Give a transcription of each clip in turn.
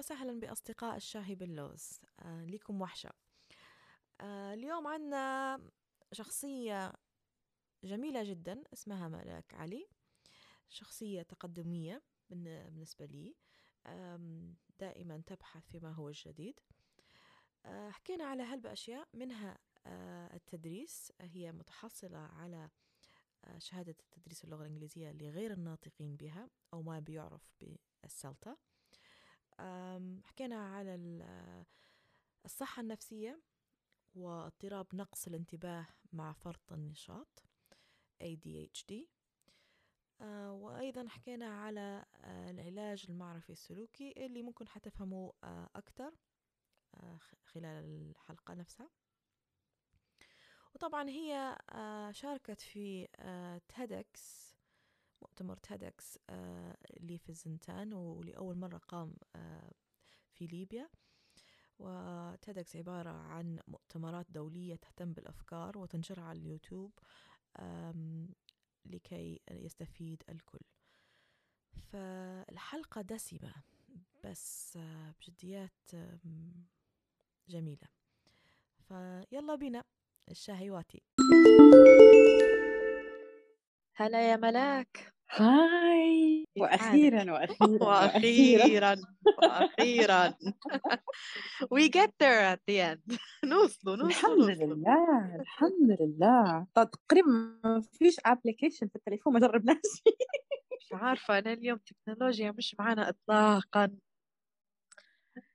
وسهلا بأصدقاء الشاهي باللوز. آه ليكم وحشة. آه اليوم عنا شخصية جميلة جدا اسمها ملاك علي. شخصية تقدمية بالنسبة لي. دائما تبحث فيما هو الجديد. آه حكينا على هلبة أشياء منها آه التدريس. هي متحصلة على آه، شهادة التدريس اللغة الإنجليزية لغير الناطقين بها أو ما بيعرف بالسلطة. حكينا على الصحة النفسية واضطراب نقص الانتباه مع فرط النشاط ADHD آه، وأيضا حكينا على آه، العلاج المعرفي السلوكي اللي ممكن حتفهموا آه، أكثر خلال الحلقة نفسها. وطبعا هي شاركت في تيدكس مؤتمر TEDx آه، اللي في الزنتان ولأول مرة قام آه، في ليبيا. و TEDx عبارة عن مؤتمرات دولية تهتم بالأفكار وتنشرها على اليوتيوب لكي يستفيد الكل. فالحلقة دسمة بس آه، بجديات جميلة. فيلا بينا الشاهيواتي هلا يا ملاك. Hi. وأخيرا وأخيرا وأخيرا. وأخيرا get there at the end. نوصلوا نوصلوا الحمد لله الحمد لله. تقريبا ما فيش application في التليفون ما جربناش. مش عارفة أنا اليوم تكنولوجيا مش معنا اطلاقا.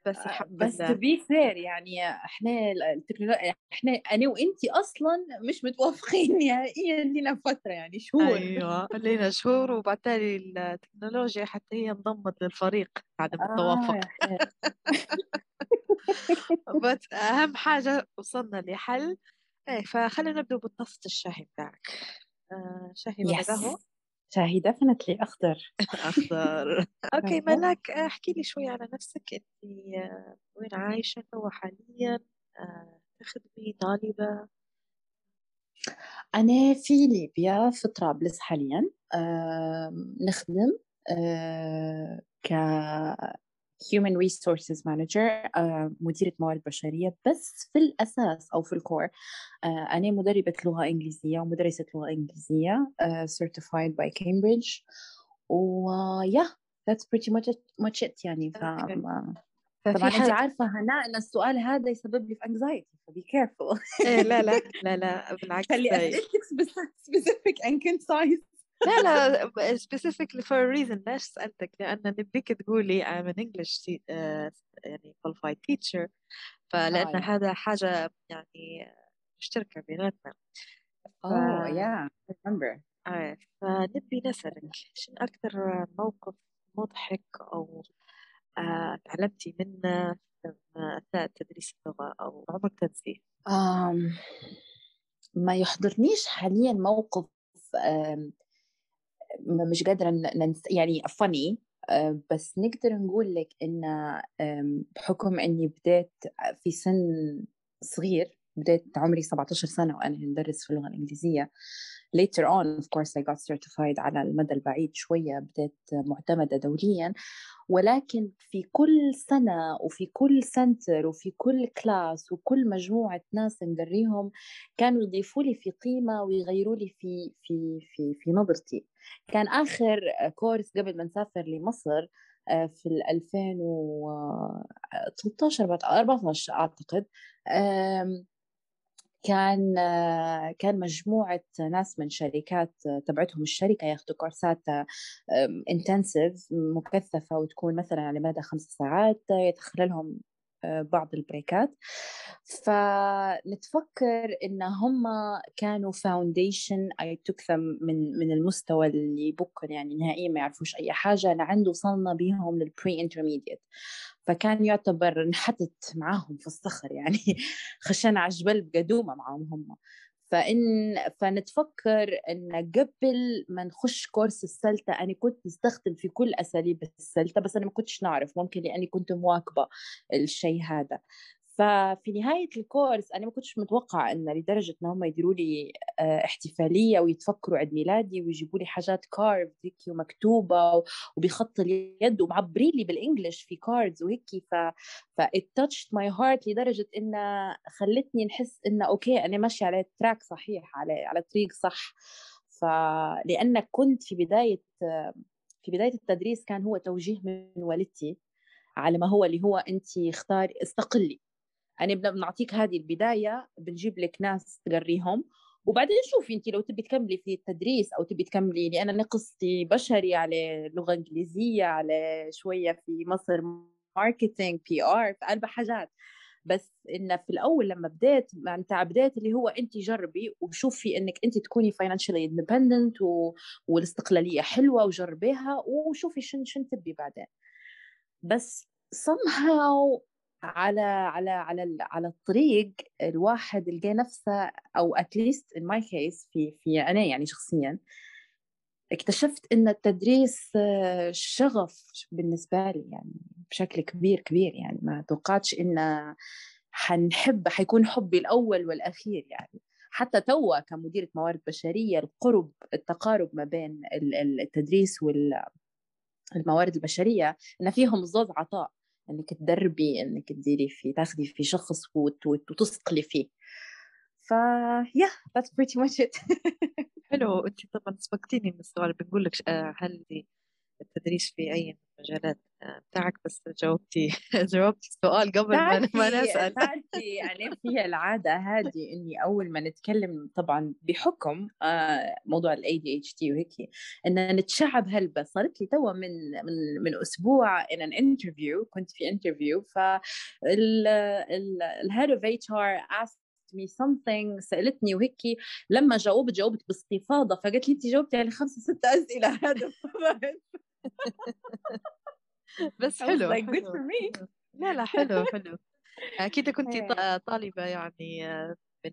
بس آه، الحمد بس to be fair يعني إحنا التكنولوجيا إحنا أنا وانت أصلا مش متوافقين نهائيا لنا فترة يعني شهور. أيوه لنا شهور وبالتالي التكنولوجيا حتى هي انضمت للفريق عدم آه التوافق بس أهم حاجة وصلنا لحل. إيه فخلينا نبدأ بطاسه الشاي بتاعك. آه شاهي ولا شاهي دفنتلي أخضر أخضر أوكي ملاك احكي لي شوي على نفسك. أنت وين عايشة؟ هو حاليا؟ آه، تخدمي طالبة؟ أنا في ليبيا في طرابلس حاليا. نخدم آه، ك Human Resources Manager uh, مديرة موارد بشرية بس في الأساس أو في الكور uh, أنا مدربة لغة إنجليزية ومدرسة لغة إنجليزية uh, certified by Cambridge. و yeah that's pretty much it, much it يعني. ف طبعا انت عارفة هناء إن السؤال هذا يسبب لي في anxiety ف be careful لا لا لا لا بالعكس خلي اسئلتك specific and concise لا لا specifically for a reason ليش سألتك لأن نبيك تقولي I'm an English uh, يعني qualified teacher فلأن آه هذا حاجة يعني مشتركة بيناتنا. Oh yeah remember. آه فنبي نسألك شنو أكثر موقف مضحك أو آه تعلمتي منه أثناء تدريس اللغة أو عمرك تنسيه؟ um, ما يحضرنيش حاليا موقف مش قادرة ننس يعني فاني آه، بس نقدر نقول لك إن بحكم إني بديت في سن صغير بديت عمري 17 سنة وأنا ندرس في اللغة الإنجليزية. Later on of course I got certified على المدى البعيد شوية بديت معتمدة دوليا. ولكن في كل سنة وفي كل center وفي كل class وكل مجموعة ناس نقريهم كانوا يضيفوا لي في قيمة ويغيروا لي في في في في نظرتي. كان آخر course قبل ما نسافر لمصر آه، في 2013 14 أعتقد كان كان مجموعة ناس من شركات تبعتهم الشركة ياخذوا كورسات intensive مكثفة وتكون مثلا على مدى خمس ساعات يدخل لهم بعض البريكات. فنتفكر إن هم كانوا foundation I talk من من المستوى اللي بكر يعني نهائيا ما يعرفوش أي حاجة. لعند وصلنا بهم لل pre-intermediate فكان يعتبر انحتت معاهم في الصخر يعني خشنا على الجبل بقدومه معاهم هم. فإن فنتفكر إن قبل ما نخش course ال CELTA أنا كنت نستخدم في كل أساليب ال CELTA بس أنا ما كنتش نعرف ممكن لأني كنت مواكبة الشيء هذا. ففي نهاية الكورس أنا ما كنتش متوقعة إن لدرجة إن هم يديروا لي آه، احتفالية ويتفكروا عيد ميلادي ويجيبوا لي حاجات card هيك ومكتوبة وبخط اليد ومعبرين لي بال English في cards وهيك. ف ف it touched my heart لدرجة إن خلتني نحس إن okay أنا ماشية على track صحيح على على طريق صح. فلأنك كنت في بداية في بداية التدريس كان هو توجيه من والدتي على ما هو اللي هو أنت اختاري استقلي. يعني بنعطيك هذه البداية بنجيب لك ناس تقريهم. وبعدين شوفي انت لو تبي تكملي في التدريس أو تبي تكملي لأن أنا قصتي بشري على لغة إنجليزية على شوية في مصر marketing PR في أربع حاجات. بس إن في الأول لما بديت مع بديت اللي هو انت جربي وشوفي إنك انت تكوني independent و... والاستقلالية حلوة وجربيها وشوفي شن شن تبي بعدين. بس somehow على على على على الطريق الواحد لقى نفسه أو at least in my case في في أنا يعني شخصيا اكتشفت إن التدريس شغف بالنسبة لي يعني بشكل كبير كبير يعني. ما توقعتش إن حنحب حيكون حبي الأول والأخير يعني. حتى توا كمديرة موارد بشرية القرب التقارب ما بين التدريس والموارد البشرية إن فيهم زوز عطاء. إنك تدربي إنك تديري فيه تاخذي في شخص وتثقلي فيه. ف يا that's pretty much it. حلو. انت طبعا سبقتيني من السؤال. بنقول لك آه، هل التدريس في أي مجالات؟ بتاعك بس جاوبتي جاوبتي السؤال قبل ما, ما تعرفي يعني في العادة هذه إني أول ما نتكلم طبعا بحكم آه، موضوع ال ADHD وهيك إن نتشعب هلبة صارت لي توا من من من أسبوع in an interview كنت في interview ف ال head of HR asked me something سألتني وهيك لما جاوبت جاوبت باستفاضة فقالت لي انت جاوبتي على خمسة ست أسئلة. هذا بس حلو, like, good for me. لا لا حلو حلو أكيد كنت. طالبة يعني آه، من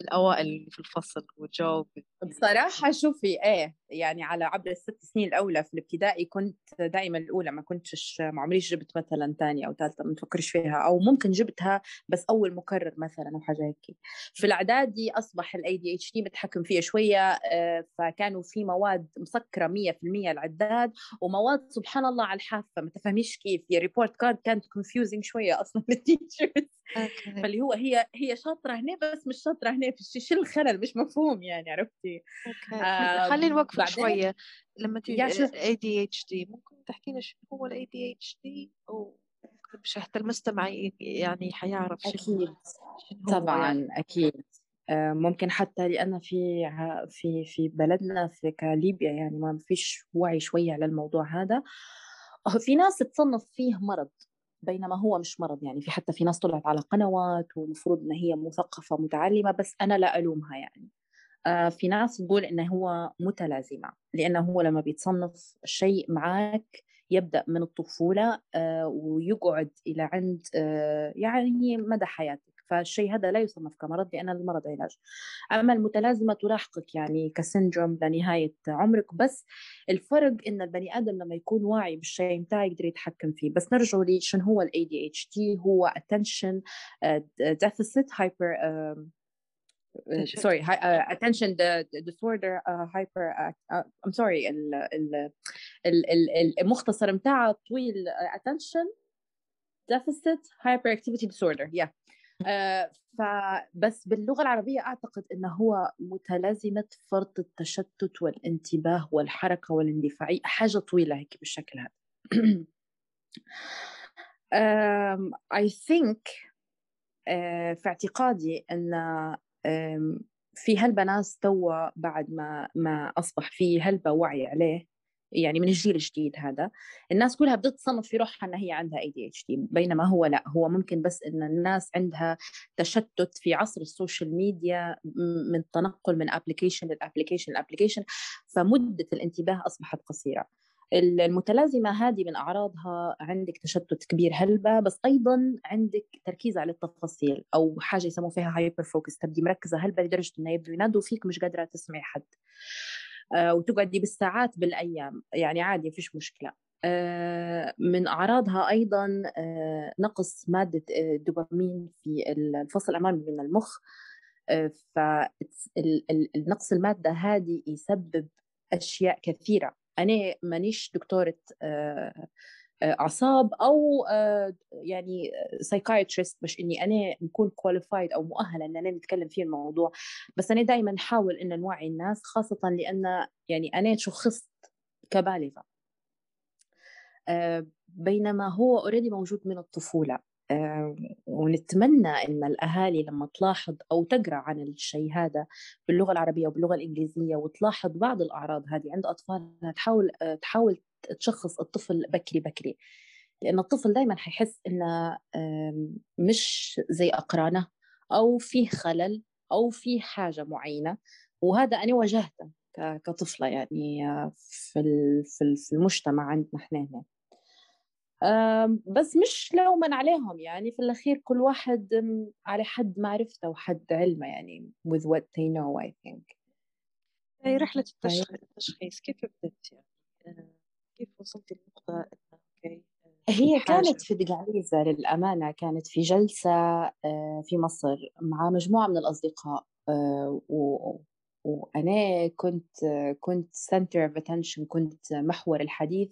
الأوائل في الفصل وجاوب بصراحة شوفي إيه يعني على عبر الست سنين الأولى في الابتدائي كنت دائما الأولى ما كنتش ما عمريش جبت مثلا ثانية أو ثالثه ما تفكرش فيها أو ممكن جبتها بس أول مكرر مثلا أو حاجة هيك. في الإعدادي أصبح ال ADHD متحكم فيها شوية آه، فكانوا في مواد مسكرة 100% العداد ومواد سبحان الله على الحافة ما تفهميش كيف هي report card كانت confusing أصلا لل teachers فاللي هو هي هي شاطرة هنا بس مش شاطرة هنا في شو الخلل مش مفهوم يعني عرفتي؟ آه خلينا نوقف شوية. لما تيجي ADHD ممكن تحكي لنا شنو هو ال ADHD مش حتى المستمع يعني حيعرف أكيد. طبعا يعني. أكيد. آه، ممكن حتى لأن في في في بلدنا في كليبيا يعني ما فيش وعي شوية على الموضوع هذا. في ناس تصنف فيه مرض. بينما هو مش مرض يعني في حتى في ناس طلعت على قنوات ومفروض إن هي مثقفة متعلمه بس أنا لا ألومها يعني. آه في ناس تقول انه هو متلازمة لأنه هو لما بيتصنف شيء معك يبدأ من الطفولة آه ويقعد إلى عند آه يعني مدى حياتك فالشيء هذا لا يصنف كمرض لأن المرض علاج. أما المتلازمة تلاحقك يعني كسندروم لنهاية عمرك بس الفرق إن البني آدم لما يكون واعي بالشيء متاعه يقدر يتحكم فيه. بس نرجع لي شنو هو ال ADHD هو attention uh, deficit hyper uh, sorry uh, attention disorder uh, hyper uh, I'm sorry ال ال المختصر متاعه طويل attention deficit hyperactivity disorder yeah. آه، فبس باللغة العربية أعتقد أنه هو متلازمة فرط التشتت والانتباه والحركة والاندفاعية. حاجة طويلة هيك بالشكل هذا. I think uh, في اعتقادي أن في هلبة ناس توا بعد ما ما أصبح في هلبة وعي عليه يعني من الجيل الجديد هذا. الناس كلها بدها تصنف في روحها إنها هي عندها ADHD بينما هو لا هو ممكن بس إن الناس عندها تشتت في عصر السوشيال ميديا من تنقل من application لل application لل application فمدة الانتباه أصبحت قصيرة. المتلازمة هذه من أعراضها عندك تشتت كبير هلبة بس أيضا عندك تركيز على التفاصيل أو حاجة يسموا فيها hyper focus تبدي مركزة هلبة لدرجة إنه يبدو ينادوا فيك مش قادرة تسمعي حد. وتقعدي بالساعات بالأيام. يعني عادي فيش مشكلة. آه، من أعراضها أيضا آه، نقص مادة الدوبامين في الفصل الأمامي من المخ. فنقص المادة هذه يسبب أشياء كثيرة. أنا مانيش دكتورة أعصاب أو يعني psychiatrist مش إني أنا نكون qualified أو مؤهلة إن أنا نتكلم في الموضوع. بس أنا دائما نحاول إن نوعي الناس خاصة لأن يعني أنا شخصت كبالغة. بينما هو اوريدي موجود من الطفولة. ونتمنى إن الأهالي لما تلاحظ أو تقرأ عن الشيء هذا باللغة العربية وباللغه الإنجليزية وتلاحظ بعض الأعراض هذه عند أطفالها تحاول تحاول تشخص الطفل بكري بكري لأن الطفل دائما حيحس إنه مش زي أقرانه أو فيه خلل أو فيه حاجة معينة وهذا أنا واجهته كطفلة يعني في في المجتمع عندنا إحنا هنا. بس مش لوما عليهم يعني في الأخير كل واحد على حد معرفته وحد علمه يعني with what they know I think. هي رحلة التشخيص كيف بدأت يعني؟ آه، كيف وصلتي لنقطة أوكي هي كانت في دقعيزة للأمانة كانت في جلسة آه، في مصر مع مجموعة من الأصدقاء آه، و... وأنا كنت كنت center of attention كنت محور الحديث.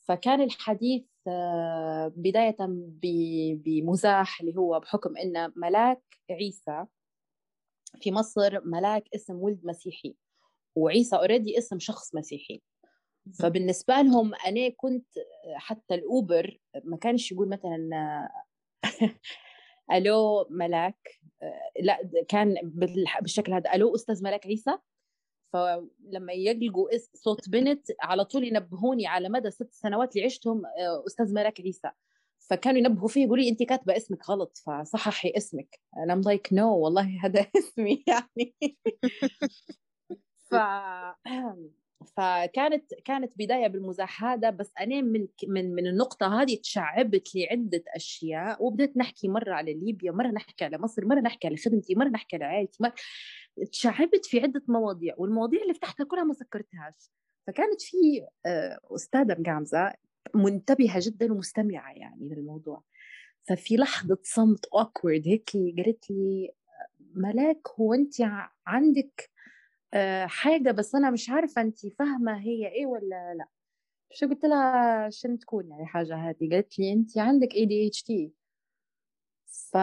فكان الحديث آه، بداية بمزاح اللي هو بحكم أن ملاك عيسى. في مصر ملاك اسم ولد مسيحي وعيسى already اسم شخص مسيحي. فبالنسبة لهم أنا كنت حتى ال Uber ما كانش يقول مثلا ألو ملاك. لا كان بالشكل هذا ألو أستاذ ملاك عيسى. فلما يلقوا صوت بنت على طول ينبهوني على مدى ست سنوات اللي عشتهم أستاذ ملاك عيسى. فكانوا ينبهوا فيه يقولوا لي أنت كاتبة اسمك غلط فصححي اسمك. أنا like no والله هذا اسمي يعني. ف فكانت كانت بداية بالمزاح هذا بس أنا من من من النقطة هذه تشعبت لي عده أشياء وبدأت نحكي مرة على ليبيا مرة نحكي على مصر مرة نحكي على خدمتي مرة نحكي على عائلتي مرة تشعبت في عدة مواضيع والمواضيع اللي فتحتها كلها ما سكرتهاش. فكانت في آه، أستاذة مقامزة منتبهة جدا ومستمعة يعني للموضوع. ففي لحظة صمت اوكورد هيك قالت لي ملاك هو أنت عندك حاجة بس أنا مش عارفة انت فاهمة هي إيه ولا لأ. شو قلت لها شن تكون يعني حاجة هذه قالت لي انت عندك ADHD ف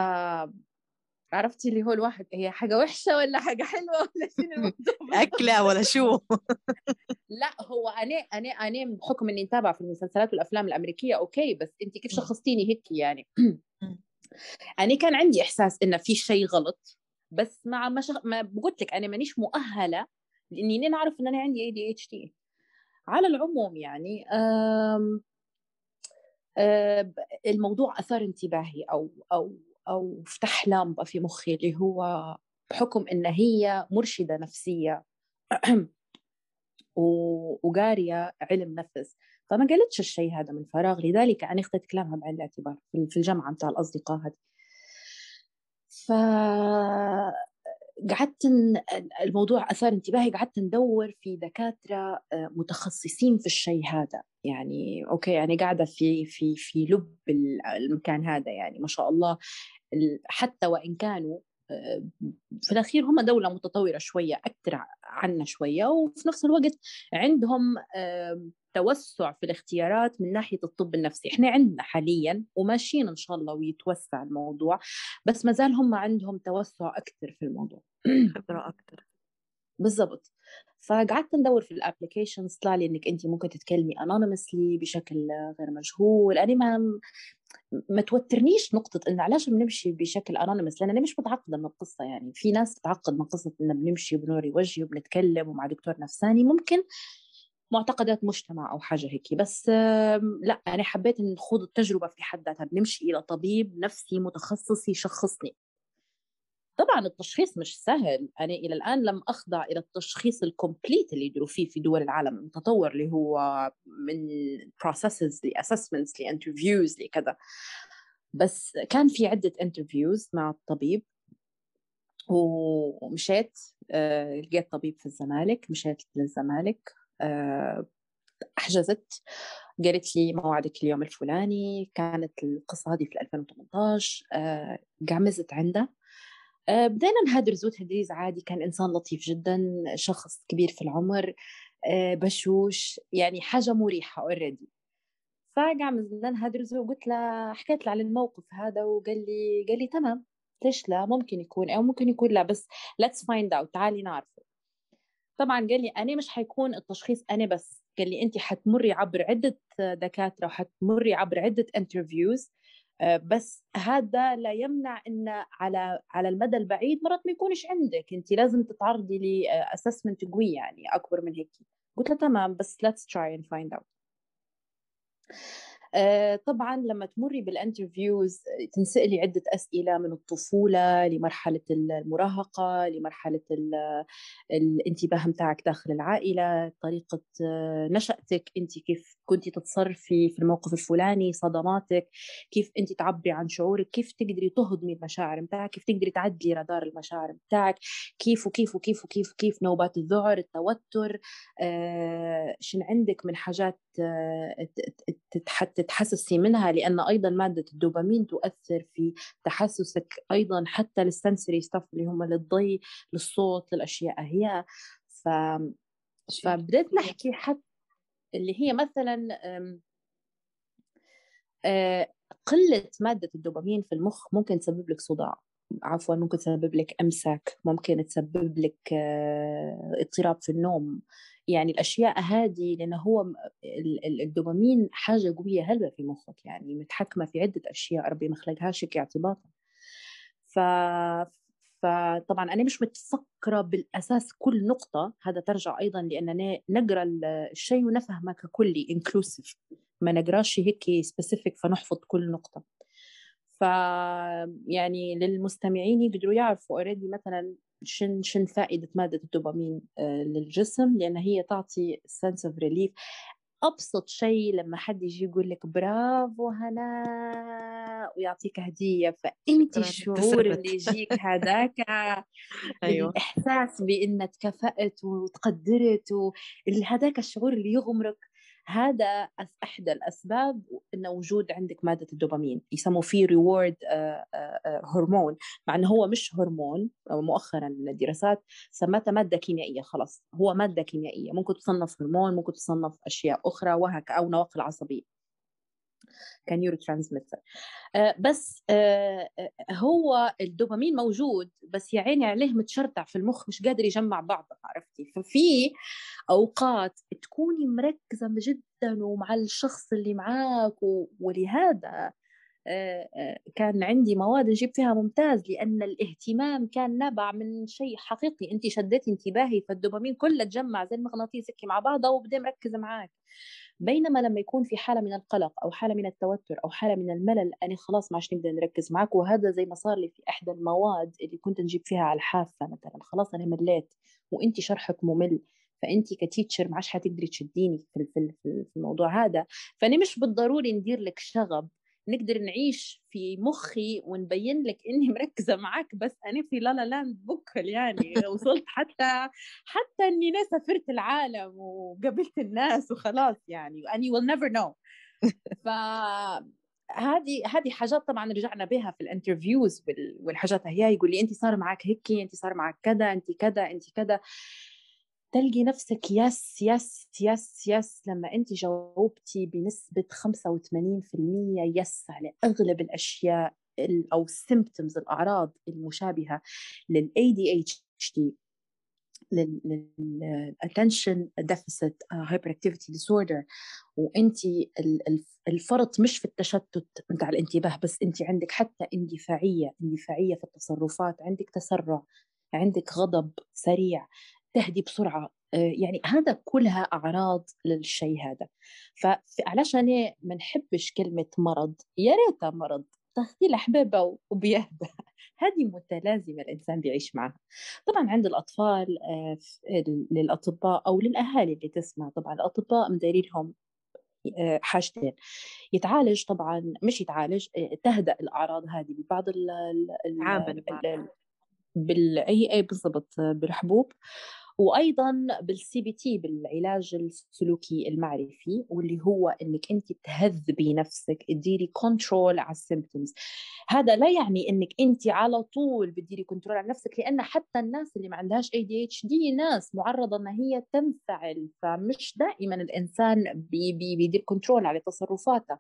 عرفتي اللي هو الواحد هي حاجة وحشة ولا حاجة حلوة ولا شنو أكلة ولا شو؟ لأ هو أنا أنا أنا بحكم إني متابعة في المسلسلات والأفلام الأمريكية okay بس انت كيف شخصتيني هيك يعني؟ أنا كان عندي إحساس انه في شيء غلط. بس مع ما, شغ... ما قلت لك أنا مانيش مؤهلة لإني أنا اعرف إن أنا عندي اي دي اتش دي على العموم يعني آم... آم... الموضوع أثار انتباهي أو أو أو فتح لامبه في مخي اللي هو بحكم إن هي مرشدة نفسية وقارية علم نفس. فما قالتش الشيء هذا من فراغ لذلك أنا أخذت كلامها بعين الاعتبار في الجامعة متاع الأصدقاء هذه. ف قعدت الموضوع أثار انتباهي قعدت ندور في دكاترة آه، متخصصين في الشيء هذا. يعني أوكي يعني قاعدة في في في لب المكان هذا يعني ما شاء الله. حتى وإن كانوا في الأخير هم دولة متطورة شوية أكثر عنا شوية وفي نفس الوقت عندهم توسع في الاختيارات من ناحية الطب النفسي. إحنا عندنا حاليا وماشيين إن شاء الله ويتوسع الموضوع بس ما زال هم عندهم توسع أكثر في الموضوع. خبرة أكثر بالضبط. فقعدت ندور في ال applications طلع لي إنك أنت ممكن تتكلمي anonymously بشكل غير مجهول. أنا ما ما توترنيش نقطة إن علاش بنمشي بشكل anonymous لأن أنا مش متعقدة من القصة يعني. في ناس تتعقد من قصة إن بنمشي بنوري وجهي وبنتكلم ومع دكتور نفساني ممكن معتقدات مجتمع أو حاجة هيك. بس لأ أنا حبيت نخوض التجربة في حد ذاتها. بنمشي إلى طبيب نفسي متخصص يشخصني. طبعا التشخيص مش سهل. أنا إلى الآن لم أخضع إلى التشخيص ال complete اللي يديروا فيه في دول العالم المتطور اللي هو من processes ل assessments ل interviews لكذا بس كان في عدة interviews مع الطبيب ومشيت آه، لقيت طبيب في الزمالك مشيت للزمالك آه، حجزت قالت لي موعدك اليوم الفلاني كانت القصة هذه في 2018 آه، قعمزت عنده. آه، بدينا نهدرز تهديز عادي كان إنسان لطيف جدا شخص كبير في العمر آه، بشوش يعني حاجة مريحة اوريدي فقعمزنا نهدرز وقلت له حكيت له على الموقف هذا وقال لي قال لي تمام ليش لا؟ ممكن يكون أو ممكن يكون لا بس let's find out تعالي نعرفه. طبعا قال لي أنا مش حيكون التشخيص أنا بس. قال لي انت حتمري عبر عدة دكاترة وحتمري عبر عدة interviews بس هذا لا يمنع إن على على المدى البعيد مرات ما يكونش عندك. أنت لازم تتعرضي ل assessment قوي يعني أكبر من هيك. قلت له تمام بس let's try and find out. آه، طبعا لما تمري بال interviews تنسألي عدة أسئلة من الطفولة لمرحلة المراهقة لمرحلة الانتباه متاعك داخل العائلة طريقة آه، نشأتك أنت كيف كنت تتصرفي في الموقف الفلاني صدماتك كيف أنت تعبري عن شعورك كيف تقدري تهضمي المشاعر متاعك كيف تقدري تعدلي رادار المشاعر متاعك كيف وكيف وكيف وكيف وكيف نوبات الذعر التوتر آه شن عندك من حاجات آه تتحسسي منها؟ لأن أيضا مادة الدوبامين تؤثر في تحسسك أيضا حتى للسنسري ستاف اللي هم للضي للصوت للأشياء هي. ف... فبدأت نحكي حتى اللي هي مثلا آه، قلة مادة الدوبامين في المخ ممكن تسبب لك صداع. عفوا ممكن تسبب لك أمساك ممكن تسبب لك آه، اضطراب في النوم. يعني الأشياء هذه لأنه هو الدوبامين حاجة قوية هلبة في مخك يعني متحكمة في عدة أشياء ربي ما خلقهاش اعتباطا. ف فطبعا أنا مش متفكرة بالأساس كل نقطة هذا ترجع أيضا لأننا نقرأ الشيء ونفهمه ككلي inclusive ما نقراش هيك specific فنحفظ كل نقطة. ف يعني للمستمعين يقدروا يعرفوا already مثلا شن شن فائدة مادة الدوبامين آه، للجسم لأن هي تعطي sense of relief أبسط شيء لما حد يجي يقول لك برافو هناء ويعطيك هدية. فانت الشعور اللي يجيك هذاك أيوة. الإحساس بأنك تكافأت وتقدرت هذاك الشعور اللي يغمرك. هذا إحدى الأسباب ان وجود عندك مادة الدوبامين يسموا فيه reward آه، آه، آه، هرمون مع إنه هو مش هرمون مؤخرا الدراسات سمتها مادة كيميائية خلاص هو مادة كيميائية ممكن تصنف هرمون ممكن تصنف أشياء أخرى وهك أو نواقل عصبية. كنيورو ترانسميتر آه، بس آه، آه، هو الدوبامين موجود بس يا عيني عليه متشرطع في المخ مش قادر يجمع بعضه عرفتي؟ ففي أوقات تكوني مركزة جدا ومع الشخص اللي معاك ولهذا كان عندي مواد نجيب فيها ممتاز لأن الاهتمام كان نابع من شيء حقيقي. أنت شديتي انتباهي فالدوبامين كله تجمع زي المغناطيس مع بعضه وبدأ مركز معاك. بينما لما يكون في حالة من القلق أو حالة من التوتر أو حالة من الملل أنا خلاص ما عادش نقدر نركز معك وهذا زي ما صار لي في إحدى المواد اللي كنت نجيب فيها على الحافة مثلا. خلاص أنا مليت وأنت شرحك ممل فأنت كتيتشر ما عادش حتقدري تشديني في في الموضوع هذا. فأنا مش بالضروري ندير لك شغب نقدر نعيش في مخي ونبين لك إني مركزة معك بس أنا في la la land بكل يعني. وصلت حتى حتى إني أنا سافرت العالم وقابلت الناس وخلاص يعني anyway you'll never know ف هذه هذه حاجات طبعا رجعنا بها في ال interviews والحاجات هي يقول لي انت صار معك هيك انت صار معك كذا انت كذا انت كذا. تلقي نفسك yes yes yes yes لما أنت جاوبتي بنسبة 85% yes على أغلب الأشياء أو ال symptoms الأعراض المشابهة لل ADHD لل attention deficit hyperactivity disorder وانت الفرط مش في التشتت بتاع الانتباه بس أنت عندك حتى اندفاعية اندفاعية في التصرفات عندك تسرع عندك غضب سريع. تهدي بسرعة. آه، يعني هذا كلها أعراض للشيء هذا. فعلشان ما نحبش كلمة مرض. يا ريتها مرض. تاخذي الحبابه وبيهدى. هذه متلازمة الإنسان بيعيش معها. طبعا عند الأطفال آه، للأطباء أو للأهالي اللي تسمع طبعا الأطباء مداري لهم آه، حاجتين. يتعالج طبعا مش يتعالج تهدأ الأعراض هذه ببعض ال عامل بال اي أي بالضبط بالحبوب. وأيضا بال CBT بالعلاج السلوكي المعرفي واللي هو إنك انت تهذبي نفسك تديري control على ال symptoms هذا لا يعني إنك انت على طول بتديري control على نفسك لأن حتى الناس اللي ما عندهاش ADHD ناس معرضة إن هي تنفعل فمش دائما الإنسان بي بي بيدير control على تصرفاته.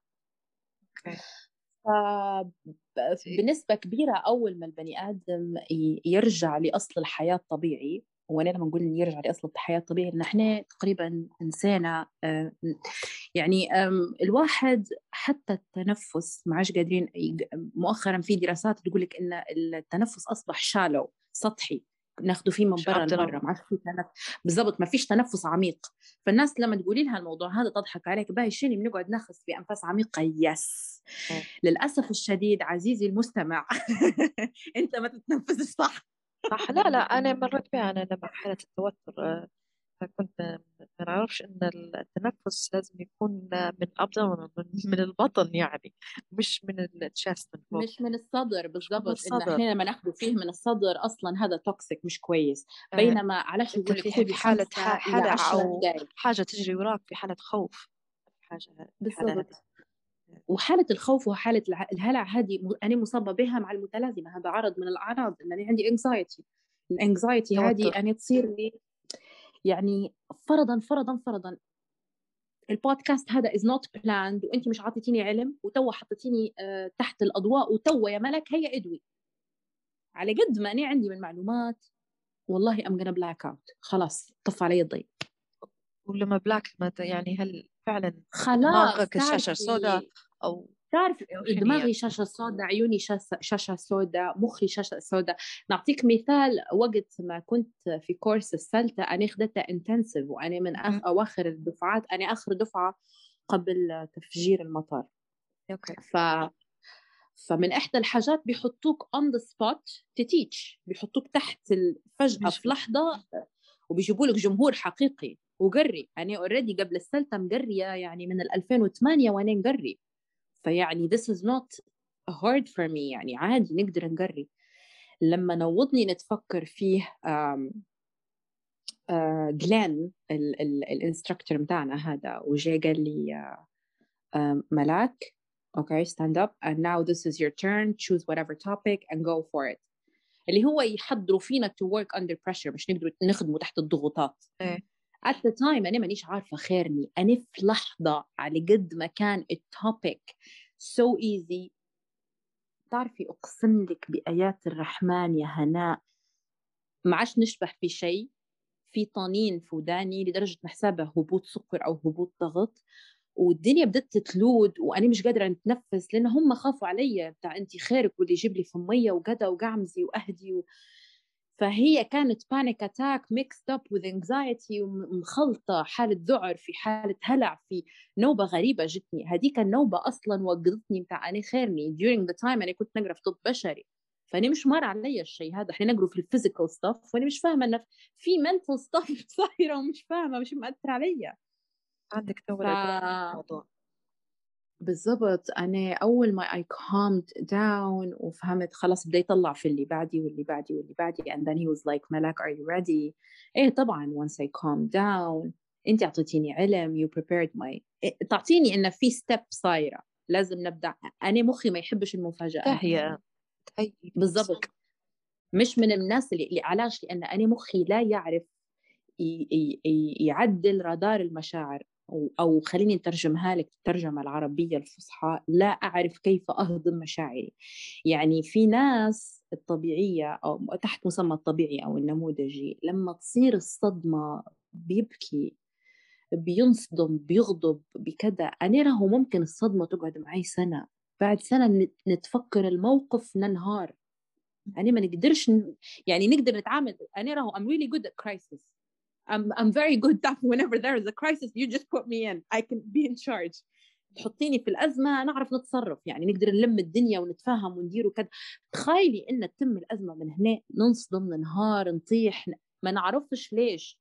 بنسبة كبيرة أول ما البني آدم يرجع لأصل الحياة الطبيعي وأنا لما نقول يرجع لأصل الحياة الطبيعي؟ ان إحنا تقريبا نسينا آه، يعني الواحد حتى التنفس ما عادش قادرين مؤخرا في دراسات تقول لك إن التنفس أصبح shallow سطحي ناخده فيه من برا لبرا ما في تنفس بالضبط ما فيش تنفس عميق. فالناس لما تقولي لها الموضوع هذا تضحك عليك باهي شنو؟ بنقعد ناخذ في أنفاس عميقة؟ yes. للأسف الشديد عزيزي المستمع أنت ما تتنفسش صح. صح. لا لا أنا مريت بها. أنا لما حالة التوتر آه، فكنت ما نعرفش إن التنفس لازم يكون من ال abdomen من البطن يعني مش من ال chest من فوق. مش من الصدر بالضبط. إن إحنا لما ناخده فيه من الصدر أصلا هذا toxic مش كويس. آه، بينما علاش يقول لك في حالة حالة أو حاجة تجري وراك في حالة خوف حاجة بالضبط. وحالة الخوف وحالة الهلع هذه أنا مصابة بها مع المتلازمة هذا عرض من الأعراض أنني عندي anxiety ال anxiety هذه أنا تصير لي يعني فرضا فرضا فرضا. البودكاست هذا is not planned وانت مش عاطيتيني علم وتوا حطيتيني آه، تحت الأضواء وتوا يا ملك هي إدوي. على قد ما أنا عندي من معلومات والله I'm gonna black out خلاص طفى علي الضي. ولما black يعني هل فعلا خلاص الشاشة السوداء أو تعرف دماغي شاشة سوداء عيوني شاشة سوداء مخي شاشة سوداء. نعطيك مثال وقت ما كنت في كورس ال CELTA أنا خدتها intensive وأنا من أخ أواخر الدفعات. أنا آخر دفعة قبل تفجير المطار okay. ف فمن إحدى الحاجات بيحطوك on the spot to teach بيحطوك تحت فجأة في لحظة وبيجيبوا لك جمهور حقيقي. وقري أنا already قبل ال CELTA مقرية يعني من 2008 وأنا مقري فيعني this is not hard for me. يعني عادي نقدر نقري لما نوضني نتفكر فيه جلين ال instructor بتاعنا هذا وجاي قال لي ملاك okay stand up and now this is your turn. Choose whatever topic and go for it. اللي هو يحضروا فينا to work under pressure مش نقدر نخدمه تحت الضغوطات. إيه. At the time أنا مانيش عارفة خيرني. أنا في لحظة على قد ما كان التوبيك so easy. تعرفي أقسم لك بآيات الرحمن يا هناء ما عادش نشبح في شيء. في طنين في وداني لدرجة محسابة هبوط سكر أو هبوط ضغط. والدنيا بدت ت تلود وأنا مش قادرة أتنفس لأن هم خافوا علي بتاع انت خيرك واللي يجيب لي في ميه وقدا وقعمزي وأهدي و... فهي كانت panic attack mixed up with anxiety ومخلطة حالة ذعر في حالة هلع في نوبة غريبة جتني. هذيك النوبة أصلا وقضتني بتاع أنا خيرني. During the time أنا كنت نقرأ في طب بشري. فأنا مش مر علي الشيء هذا. إحنا نقرأ في ال physical stuff وأنا مش فاهمة انه في mental stuff صايرة ومش فاهمة مش مأثر علي عندك تو ف... الموضوع. بالضبط. أنا أول ما I calmed down وفهمت خلاص بدي يطلع في اللي بعدي واللي بعدي واللي بعدي and then he was like ملاك are you ready إيه طبعا once I calm down أنت أعطيتيني علم you prepared my إيه تعطيني إنه في step صايرة لازم نبدأ. أنا مخي ما يحبش المفاجآت تهيئة بالضبط. مش من الناس اللي, اللي علاش؟ لأن أنا مخي لا يعرف يعدل رادار المشاعر. أو خليني نترجمها لك الترجمة العربية الفصحى لا أعرف كيف أهضم مشاعري. يعني في ناس الطبيعية أو تحت مسمى الطبيعي أو النموذجي لما تصير الصدمة بيبكي بينصدم بيغضب بكذا أنا راهو ممكن الصدمة تقعد معي سنة. بعد سنة نتفكر الموقف ننهار. أنا ما نقدرش يعني نقدر نتعامل أنا راهو I'm really good at crisis. I'm I'm very good that whenever there is a crisis you just put me in. I can be in charge. تحطيني في الأزمة نعرف نتصرف. يعني نقدر نلم الدنيا ونتفاهم وندير وكذا. تخيلي إن تتم الأزمة من هنا ننصدم ننهار نطيح. ما نعرفش ليش.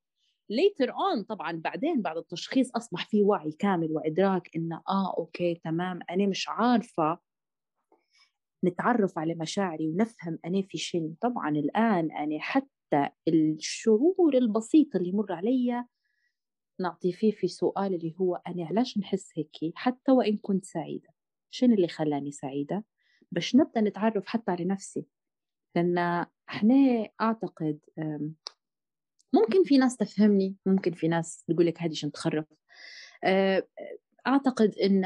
Later on طبعا بعدين بعد التشخيص أصبح في وعي كامل وإدراك إنه آه أوكي تمام. أنا مش عارفة نتعرف على مشاعري ونفهم أنا في شنو. طبعا الآن أنا حتى حتى الشعور البسيط اللي يمر علي نعطي فيه في سؤال اللي هو أنا علاش نحس هيك؟ حتى وإن كنت سعيدة. شنو اللي خلاني سعيدة؟ باش نبدأ نتعرف حتى على نفسي. لأن إحنا أعتقد ممكن في ناس تفهمني ممكن في ناس تقول لك هذه عشان تخرف. آه، أعتقد إن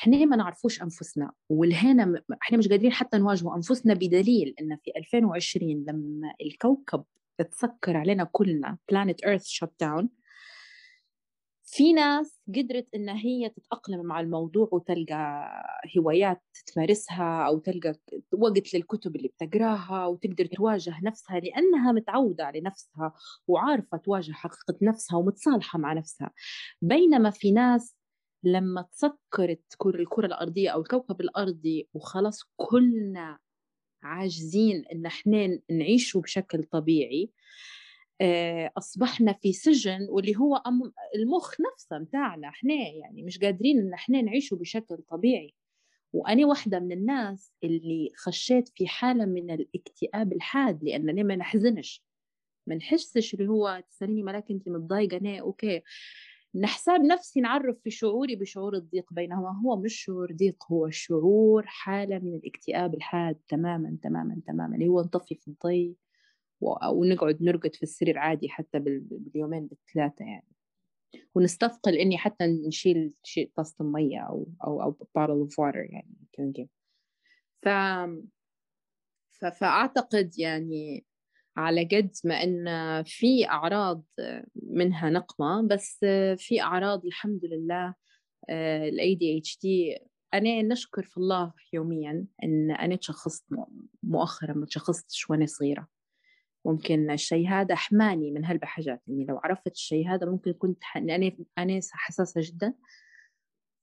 إحنا ما نعرفوش أنفسنا والهنا إحنا مش قادرين حتى نواجهوا أنفسنا بدليل إن في 2020 لما الكوكب تسكر علينا كلنا planet Earth shut down في ناس قدرت إن هي تتأقلم مع الموضوع وتلقى هوايات تمارسها أو تلقى وقت للكتب اللي بتقراها وتقدر تواجه نفسها لأنها متعودة على نفسها وعارفة تواجه حقيقة نفسها ومتصالحة مع نفسها. بينما في ناس لما تسكرت الكرة الأرضية أو الكوكب الأرضي وخلاص كلنا عاجزين إن إحنا نعيشه بشكل طبيعي آه، أصبحنا في سجن واللي هو المخ نفسه متاعنا إحنا يعني مش قادرين إن إحنا نعيشه بشكل طبيعي. وأنا واحدة من الناس اللي خشيت في حالة من الاكتئاب الحاد لانني ما نحزنش. ما نحسش اللي هو تسأليني ملاك أنت متضايقة؟ أنا أوكي. نحساب نفسي نعرف في شعوري بشعور الضيق بينما هو مش شعور ضيق هو شعور حالة من الاكتئاب الحاد تماما تماما تماما اللي هو نطفي في الضي ونقعد نرقد في السرير عادي حتى باليومين بالثلاثة يعني. ونستثقل إني حتى نشيل شيء طاسة مية أو أو أو bottle of water يعني ف فأعتقد يعني على قد ما إن في أعراض منها نقمة بس في أعراض الحمد لله ال ADHD أنا نشكر في الله يوميا إن أنا تشخصت مؤخرا ما تشخصتش وأنا صغيرة. ممكن الشيء هذا حماني من هلبا حاجات إني لو عرفت الشيء هذا ممكن كنت ح... أنا أنا حساسة جدا.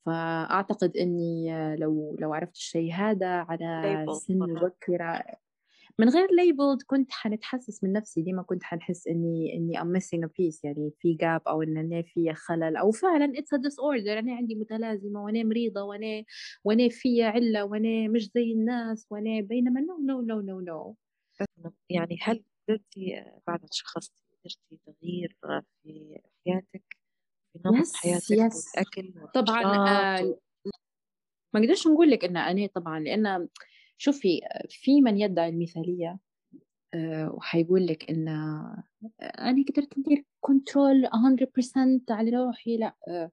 فأعتقد إني لو لو عرفت الشيء هذا على سن مبكره من غير label كنت حنتحسس من نفسي ديما كنت حنحس إني إني I'm missing a piece يعني في gap أو إن أنا في خلل أو فعلا it's a disorder أنا عندي متلازمة وأنا مريضة وأنا وأنا في علة وأنا مش زي الناس وأنا بينما no no no no no يعني هل قدرتي بعد ما تشخصتي قدرتي تغيير في حياتك في نمط yes, حياتك yes. والأكل طبعا آه ما أقدرش نقول لك إن أنا طبعا لأن شوفي في من يدعي المثالية آه، وحيقول لك إن أنا قدرت ندير control 100% على روحي لا آه،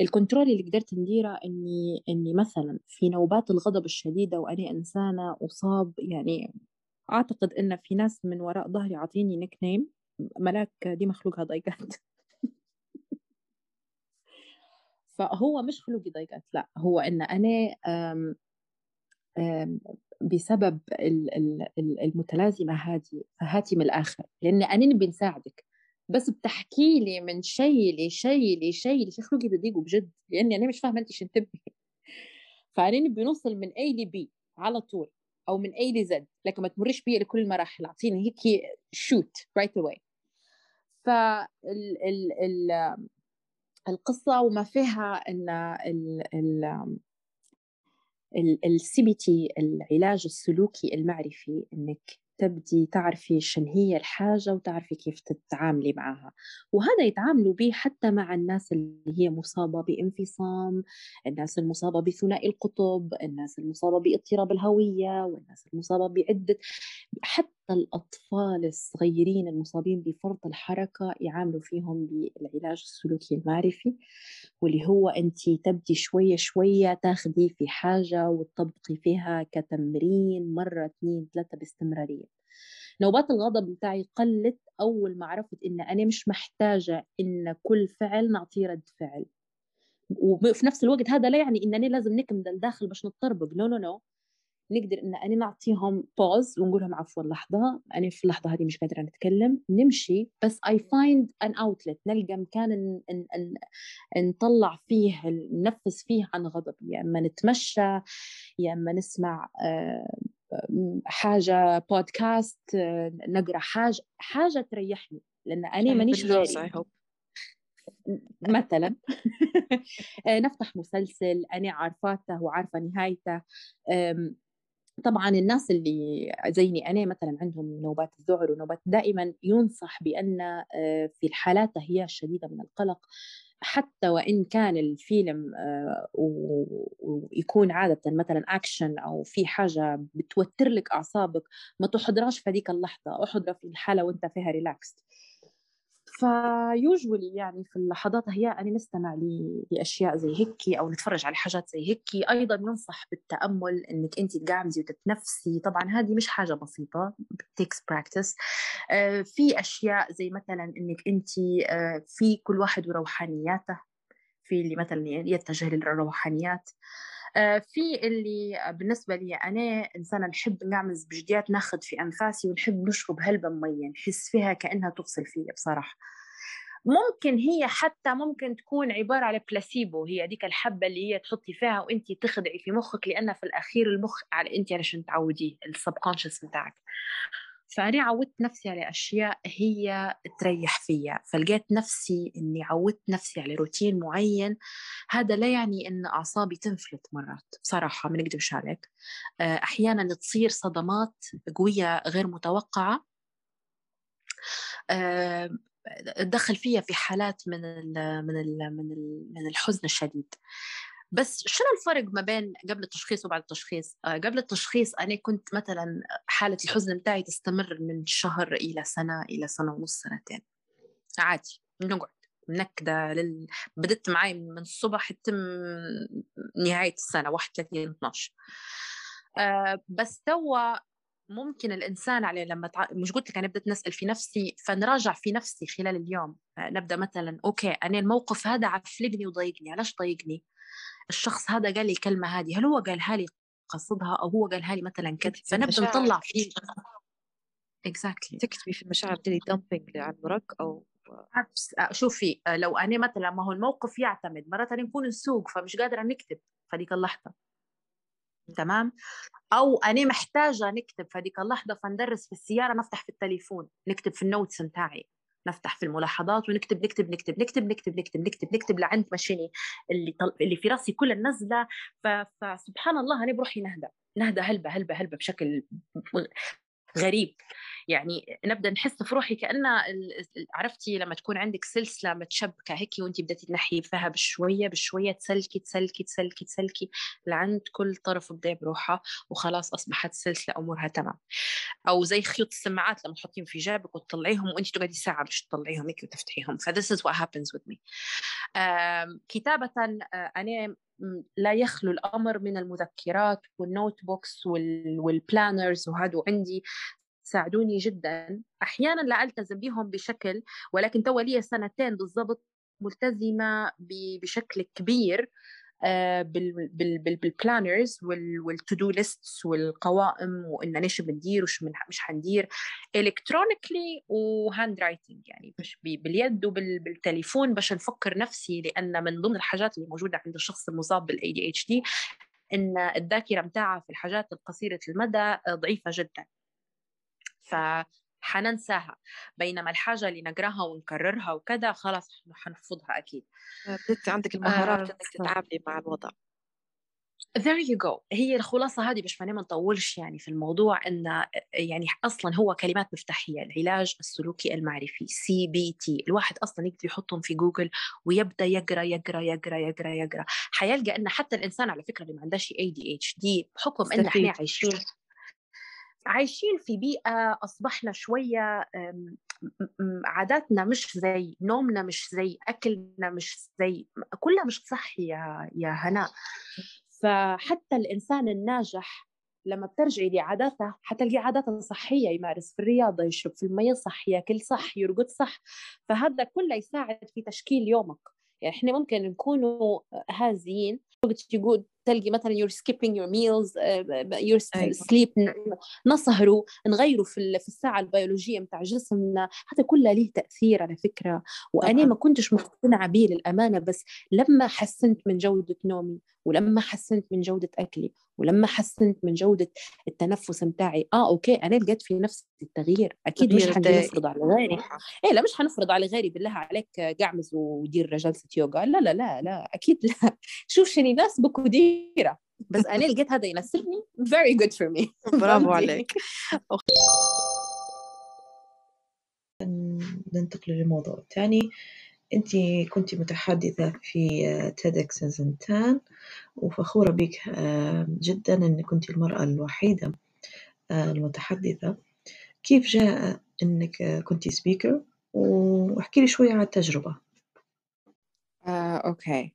ال control اللي قدرت نديره إني إني مثلا في نوبات الغضب الشديدة وأنا إنسانة أصاب يعني أعتقد إن في ناس من وراء ظهري عاطيني nickname ملاك ديما خلوقها ضيقات. فهو مش خلقي ضيقات لا هو إن أنا بسبب المتلازمة هذه فهاتي من الآخر. لأن أنا نبي نساعدك بس بتحكي لي من شيء لشيء لشيء لشيء خلقي بيضيق بجد لأني أنا مش فاهمة أنت شو تبي. فأنا نبي نوصل من A ل B على طول أو من A ل Z لكن ما تمرش بي لكل المراحل. أعطيني هيك shoot right away فال ال ال القصة وما فيها أن ال ال ال CBT العلاج السلوكي المعرفي إنك تبدي تعرفي شن هي الحاجة وتعرفي كيف تتعاملي معها. وهذا يتعاملوا به حتى مع الناس اللي هي مصابة بانفصام الناس المصابة بثنائي القطب الناس المصابة باضطراب الهوية والناس المصابة بعدة. حتى الأطفال الصغيرين المصابين بفرط الحركة يعاملوا فيهم بالعلاج السلوكي المعرفي واللي هو أنت تبدي شوية شوية تاخدي في حاجة وتطبقي فيها كتمرين مرة اثنين ثلاثة باستمرارية. نوبات الغضب بتاعي قلت أول ما عرفت إن أنا مش محتاجة إن كل فعل نعطيه رد فعل. وفي نفس الوقت هذا لا يعني إنني لازم نكمل الداخل باش نتطربق no no no نقدر إن أنا نعطيهم pause ونقول لهم عفوا لحظة أنا في اللحظة هذه مش قادرة نتكلم نمشي. بس I find an outlet نلقى مكان ن... ن... ن... نطلع فيه ننفس فيه عن غضبي يا إما نتمشى يا إما نسمع آه، حاجة بودكاست نقرأ حاجة حاجة تريحني. لأن أنا مانيش مثلا. آه، نفتح مسلسل أنا عارفاته وعارفة نهايته. طبعا الناس اللي زيني أنا مثلا عندهم نوبات الذعر ونوبات دائما ينصح بأن آه، في الحالات هي الشديدة من القلق حتى وإن كان الفيلم آه، ويكون عادة مثلا أكشن أو في حاجة بتوتر لك أعصابك ما تحضرهاش في هذيك اللحظة احضرها في الحالة وأنت فيها relaxed usually يعني في اللحظات هي أنا نستمع لأشياء زي هيك أو نتفرج على حاجات زي هيك. أيضا ينصح بالتأمل إنك أنت تقعمزي وتتنفسي. طبعا هذه مش حاجة بسيطة takes practice آه في أشياء زي مثلا إنك أنت آه في كل واحد وروحانياته. في اللي مثلا يتجه للروحانيات. في اللي بالنسبة لي أنا إنسانة نحب نقعمز بجديات ناخذ في أنفاسي ونحب نشرب هلبة مية نحس فيها كأنها تفصل فيا بصراحة. ممكن هي حتى ممكن تكون عبارة على بلاسيبو هذيك الحبة اللي هي تحطي فيها وانت تخدعي في مخك لأن في الأخير المخ على انت علشان تعوديه ال subconscious بتاعك. فأنا عودت نفسي على أشياء هي تريح فيا فلقيت نفسي أني عودت نفسي على روتين معين. هذا لا يعني أن أعصابي تنفلت مرات بصراحة ما نكذبش عليك آه، أحيانا تصير صدمات قوية غير متوقعة. آه، تدخل فيها في حالات من ال من ال من ال من الحزن الشديد. بس شنو الفرق ما بين قبل التشخيص وبعد التشخيص؟ آه، قبل التشخيص أنا كنت مثلا حالة الحزن بتاعي تستمر من شهر إلى سنة إلى سنة ونص سنتين. عادي بنقعد منكدة لل... بدت معي من الصبح تم نهاية السنة 31 12 أه بس توا ممكن الإنسان عليه لما تع... مش قلت لك أنا بدأت نسأل في نفسي فنراجع في نفسي خلال اليوم. آه، نبدأ مثلا أوكي أنا الموقف هذا عفلقني وضايقني علاش ضايقني؟ الشخص هذا قال لي الكلمة هذه هل هو قالها لي قصدها أو هو قالها لي مثلا كذا؟ فنبدا نطلع فيه. exactly exactly. تكتبي في المشاعر دي dumping على الورق أو شوفي لو أنا مثلا ما هو الموقف يعتمد مرات نكون نسوق فمش قادرة نكتب في هذيك اللحظة. تمام؟ أو أنا محتاجة نكتب في هذيك اللحظة فندرس في السيارة نفتح في التليفون نكتب في ال notes نتاعي. نفتح في الملاحظات ونكتب نكتب نكتب نكتب نكتب نكتب نكتب نكتب لعند مشيني اللي طل... اللي في راسي كله ننزله ف... فسبحان الله أنا بروحي نهدى نهدى هلبة هلبة هلبة بشكل غريب. يعني نبدأ نحس في روحي كان عرفتي لما تكون عندك سلسلة متشبكة هيك وانت بدأتي تنحي فيها بشوية بشوية تسلكي تسلكي تسلكي تسلكي لعند كل طرف بدا بروحها وخلاص أصبحت السلسله أمورها تمام. أو زي خيوط السماعات لما تحطيهم في جيبك وتطلعيهم وانت تقعدي ساعة باش تطلعيهم هيك وتفتحيهم. ف this is what happens with me كتابة آه، أنا لا يخلو الأمر من المذكرات وال notebooks وال planners وهذا عندي ساعدوني جدا. أحيانا لا ألتزم بهم بشكل ولكن تو لي سنتين بالضبط ملتزمة بشكل كبير. بال planners وال to-do lists والقوائم وإن إيش بندير وش مش حندير electronically و handwriting يعني باليد وبالتليفون باش نفكر نفسي لأن من ضمن الحاجات اللي موجودة عند الشخص المصاب بال ADHD إن الذاكرة متاعها في الحاجات القصيرة المدى ضعيفة جدا. فحننساها بينما الحاجة اللي نقراها ونكررها وكذا خلاص حنحفظها أكيد. بدأت عندك المهارات آه إنك تتعاملي مع الوضع. There you go. هي الخلاصة هذه باش ما نطولش يعني في الموضوع إن يعني أصلا هو كلمات مفتاحية العلاج السلوكي المعرفي CBT الواحد أصلا يقدر يحطهم في جوجل ويبدأ يقرأ يقرأ يقرأ يقرأ يقرأ. حيلقى إن حتى الإنسان على فكرة اللي ما عندهاش ADHD بحكم إن إحنا عايشين عايشين في بيئة أصبحنا شوية عاداتنا مش زي نومنا مش زي أكلنا مش زي كلها مش صحي يا يا هناء فحتى الإنسان الناجح لما بترجعي لعاداته حتلقي عاداته صحية يمارس في الرياضة يشرب في المية صح ياكل صح يرقد صح. فهذا كله يساعد في تشكيل يومك. يعني إحنا ممكن نكونوا هازين تقول تلقي مثلا you're skipping your meals uh, your أيوة. sleep نسهروا نغيروا في في الساعة البيولوجية متاع جسمنا. هذا كله له تأثير على فكرة. وأنا ما كنتش مقتنعة به للأمانة بس لما حسنت من جودة نومي ولما حسنت من جودة أكلي ولما حسنت من جودة التنفس متاعي آه أوكي أنا لقيت في نفسي التغيير. أكيد مش حنفرض على غيري. إيه لا مش حنفرض على غيري بالله عليك قعمز ودير جلسة يوغا. لا لا لا لا أكيد لا. شوف شنو يناسبك وديره بس أنا لقيت هذا يناسبني. Very good for me. برافو؟ عليك. ننتقل للموضوع الثاني أنت كنت متحدثة في TEDx زنتان وفخورة بك آه، جدا أنك كنت المرأة الوحيدة آه، المتحدثة. كيف جاء أنك كنت speaker واحكي لي شوية عن التجربة. آه، okay.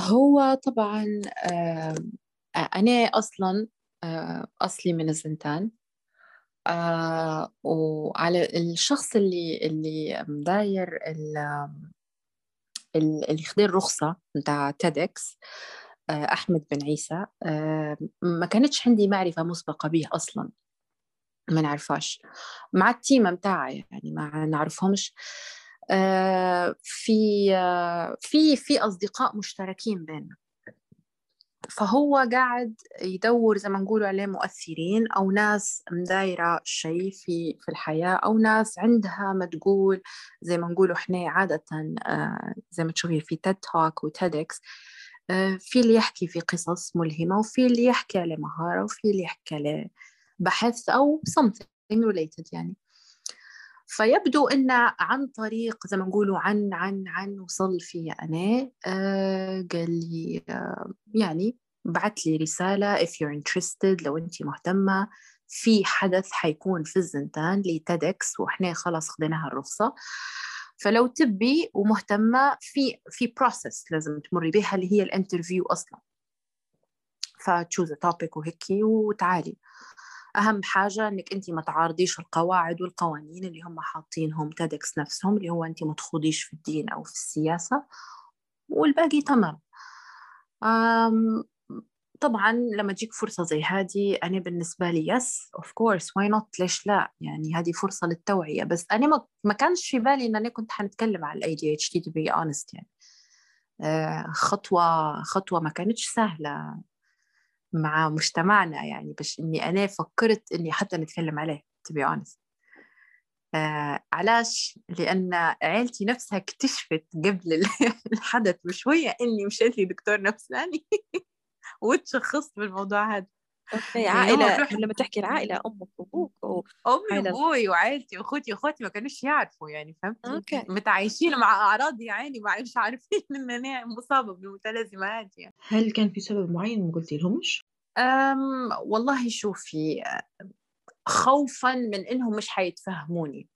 هو طبعا آه، أنا أصلا آه، أصلي من الزنتان. آه، وعلى الشخص اللي اللي مداير ال- ال- اللي خد الرخصة بتاع تيدكس أحمد بن عيسى آه، ما كانتش عندي معرفة مسبقة به أصلا. ما نعرفهاش. مع التيمة متاعي يعني ما نعرفهمش. آه، في آه، في في أصدقاء مشتركين بيننا. فهو قاعد يدور زي ما نقولوا عليه مؤثرين أو ناس مدايرة شيء في في الحياة أو ناس عندها ما تقول زي ما نقولوا إحنا عادة آه، زي ما تشوفي في تيد توك وتيدكس في اللي يحكي في قصص ملهمة وفي اللي يحكي على مهارة وفي اللي يحكي على بحث أو something related يعني. فيبدو أن عن طريق زي ما نقولوا عن عن عن وصل في أنا آه قال لي آه يعني بعت لي رسالة if you're interested لو أنت مهتمة في حدث حيكون في الزنتان ل TEDx وإحنا خلاص خديناها الرخصة. فلو تبي ومهتمة في في process لازم تمري بها اللي هي ال interview أصلا. ف choose topic وهيك وتعالي. أهم حاجة إنك أنت ما تعارضيش القواعد والقوانين اللي هم حاطينهم TEDx نفسهم اللي هو أنت ما تخوضيش في الدين أو في السياسة والباقي تمام. أم طبعا لما تجيك فرصة زي هذه أنا بالنسبة لي yes of course why not ليش لا؟ يعني هذه فرصة للتوعية بس أنا ما, كانش في بالي إن أنا كنت حنتكلم على ال ADHD to be honest يعني. آه، خطوة خطوة ما كانتش سهلة. مع مجتمعنا يعني بس إني أنا فكرت إني حتى نتكلم عليه to be honest. آه علاش؟ لأن عيلتي نفسها اكتشفت قبل الحدث بشوية إني مشيت لي دكتور نفساني. وتشخصت بالموضوع هذا. okay يعني بروح- لما تحكي العائلة أمك وأبوك أو أمي وابوي وعائلتي واخوتي وأخواتي ما كانوش يعرفوا يعني فهمتي okay. متعايشين مع أعراض يا عيني ما مش عارفين إن أنا مصابة بالمتلازمات يعني هل كان في سبب معين ما قلتي لهمش؟ أم والله شوفي خوفا من إنهم مش حيتفهموني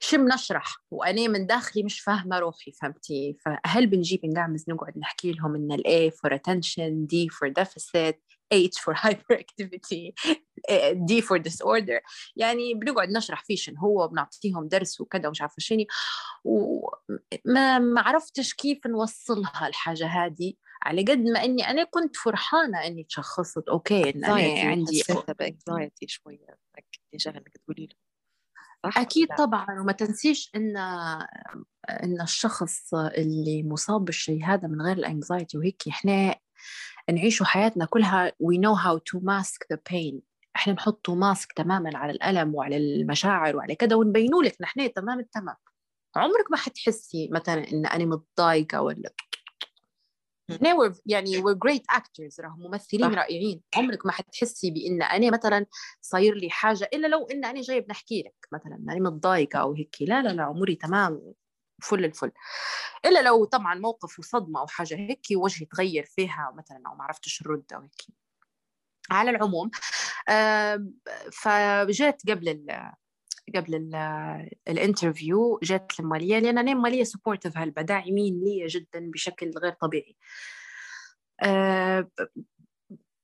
شو بنشرح وأنا من داخلي مش فاهمة روحي فهمتي؟ فهل بنجيب نقعمز نقعد نحكي لهم إن ال A for attention D for deficit H for hyperactivity D for disorder. يعني بنقعد نشرح فيه شنو هو وبنعطيهم درس وكذا ومش عارفة شنو. وما ما عرفتش كيف نوصلها الحاجة هذه على قد ما إني أنا كنت فرحانة إني تشخصت أوكي إن أنا anxiety عندي شوية إنك تجاه إنك تقولي له صح ولا؟ طبعا وما تنسيش إن إن الشخص اللي مصاب بالشيء هذا من غير الأنكزايتي وهيك إحنا نعيشوا حياتنا كلها we know how to mask the pain إحنا نحطوا ماسك تماما على الألم وعلى المشاعر وعلى كذا ونبينوا لك نحن تمام التمام عمرك ما حتحسي مثلا إن أنا متضايقة ولا إحنا we're يعني we're great actors. راهم ممثلين صح. رائعين. عمرك ما حتحسي بإن أنا مثلا صاير لي حاجة إلا لو إن أنا جاي بنحكي لك مثلا أنا متضايقة أو هيك. لا لا لا أموري تمام. فل الفل. إلا لو طبعا موقف وصدمة أو حاجة هيك وجهي تغير فيها مثلا أو ما عرفتش الرد أو هيك. على العموم فجيت قبل ال قبل ال- ال interview جات المالية لأن أنا مالية supportive هلبا داعمين لي جدا بشكل غير طبيعي. آه،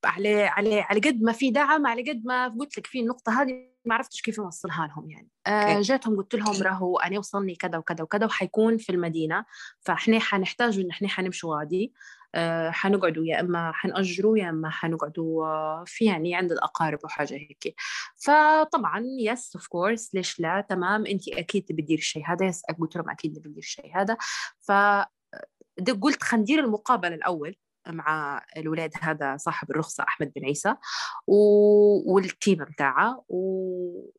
على على على قد ما في دعم على قد ما قلت لك في النقطة هذه ما عرفتش كيف أوصلها لهم يعني. آه. جاتهم قلت لهم راهو أنا وصلني كذا وكذا وكذا وحيكون في المدينة فإحنا حنحتاج إن إحنا حنمشوا غادي حنقعدوا يا إما حنأجروا يا إما حنقعدوا آه، في يعني عند الأقارب وحاجه هيك. فطبعا yes of course ليش لا؟ تمام انت أكيد تبي تدير الشيء هذا. yes قلت لهم أكيد نبي ندير الشيء هذا. ف قلت خلينا ندير المقابلة الأول مع الولاد هذا صاحب الرخصة أحمد بن عيسى و... وال team بتاعه و...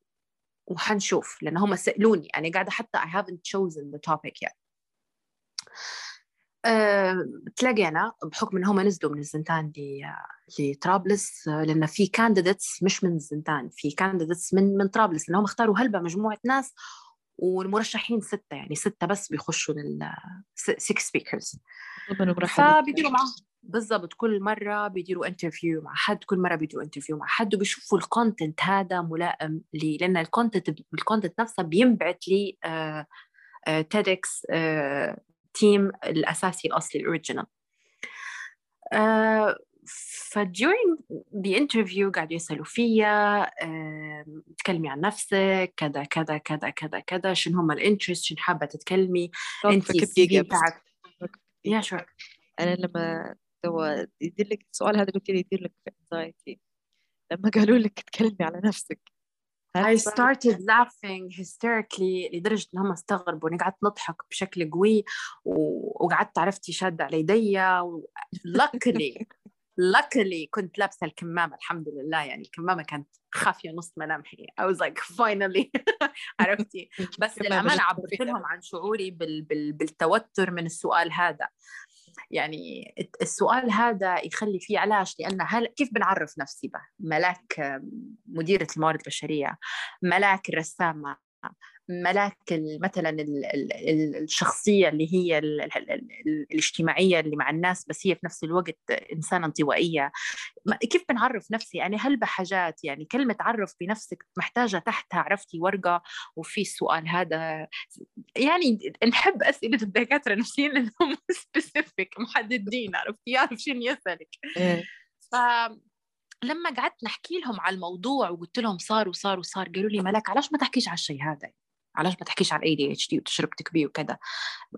وحنشوف لأن هم سألوني. أنا قاعدة حتى I haven't chosen the topic yet. أه تلاقينا بحكم إن هم نزلوا من الزنتان لطرابلس آه، لأن في candidates مش من الزنتان في candidates من من طرابلس لأنهم اختاروا هلبة مجموعة ناس والمرشحين ستة يعني ستة بس بيخشوا لل 6 speakers فبيديروا معهم بالضبط كل مرة بيديروا interview مع حد كل مرة بيديروا interview مع حد وبيشوفوا ال content هذا ملائم لي لأن ال content ال content نفسه بينبعث لي TEDx team الأساسي الأصلي ال original ف during the interview قاعدوا يسألوا فيا تكلمي عن نفسك كذا كذا كذا كذا كذا شنو هم ال interest شنو حابة تتكلمي انت بتاعك. يا شو أنا لما تو يدير لك السؤال هذا قلت لي يدير لك anxiety لما قالوا لك تكلمي على نفسك. I started laughing hysterically لدرجة إن هم استغربوا إني قعدت نضحك بشكل قوي وقعدت عرفتي شادة على يدي و... luckily luckily كنت لابسة الكمامة الحمد لله. يعني الكمامة كانت خافية نص ملامحي. I was like finally عرفتي. بس للأمانة عبرت لهم عن شعوري بال... بال... بالتوتر من السؤال هذا. يعني السؤال هذا يخلي فيه علاش لأن هل كيف بنعرف نفسي به ملاك مديرة الموارد البشرية ملاك الرسامة ملاك مثلا الشخصية اللي هي الاجتماعية اللي مع الناس بس هي في نفس الوقت إنسانة انطوائية. كيف بنعرف نفسي؟ يعني هل بحاجات؟ يعني كلمة عرف بنفسك محتاجة تحتها عرفتي ورقة وفي السؤال هذا. يعني نحب أسئلة الدكاترة النفسيين لأنهم سبيسيفيك محددين عرفتي؟ يعرف شنو يسألك. إيه. ف لما قعدت نحكي لهم على الموضوع وقلت لهم صار وصار وصار قالوا لي ملك علاش ما تحكيش على الشيء هذا؟ علاش ما تحكيش على ال ADHD وتجربتك بيه وكذا؟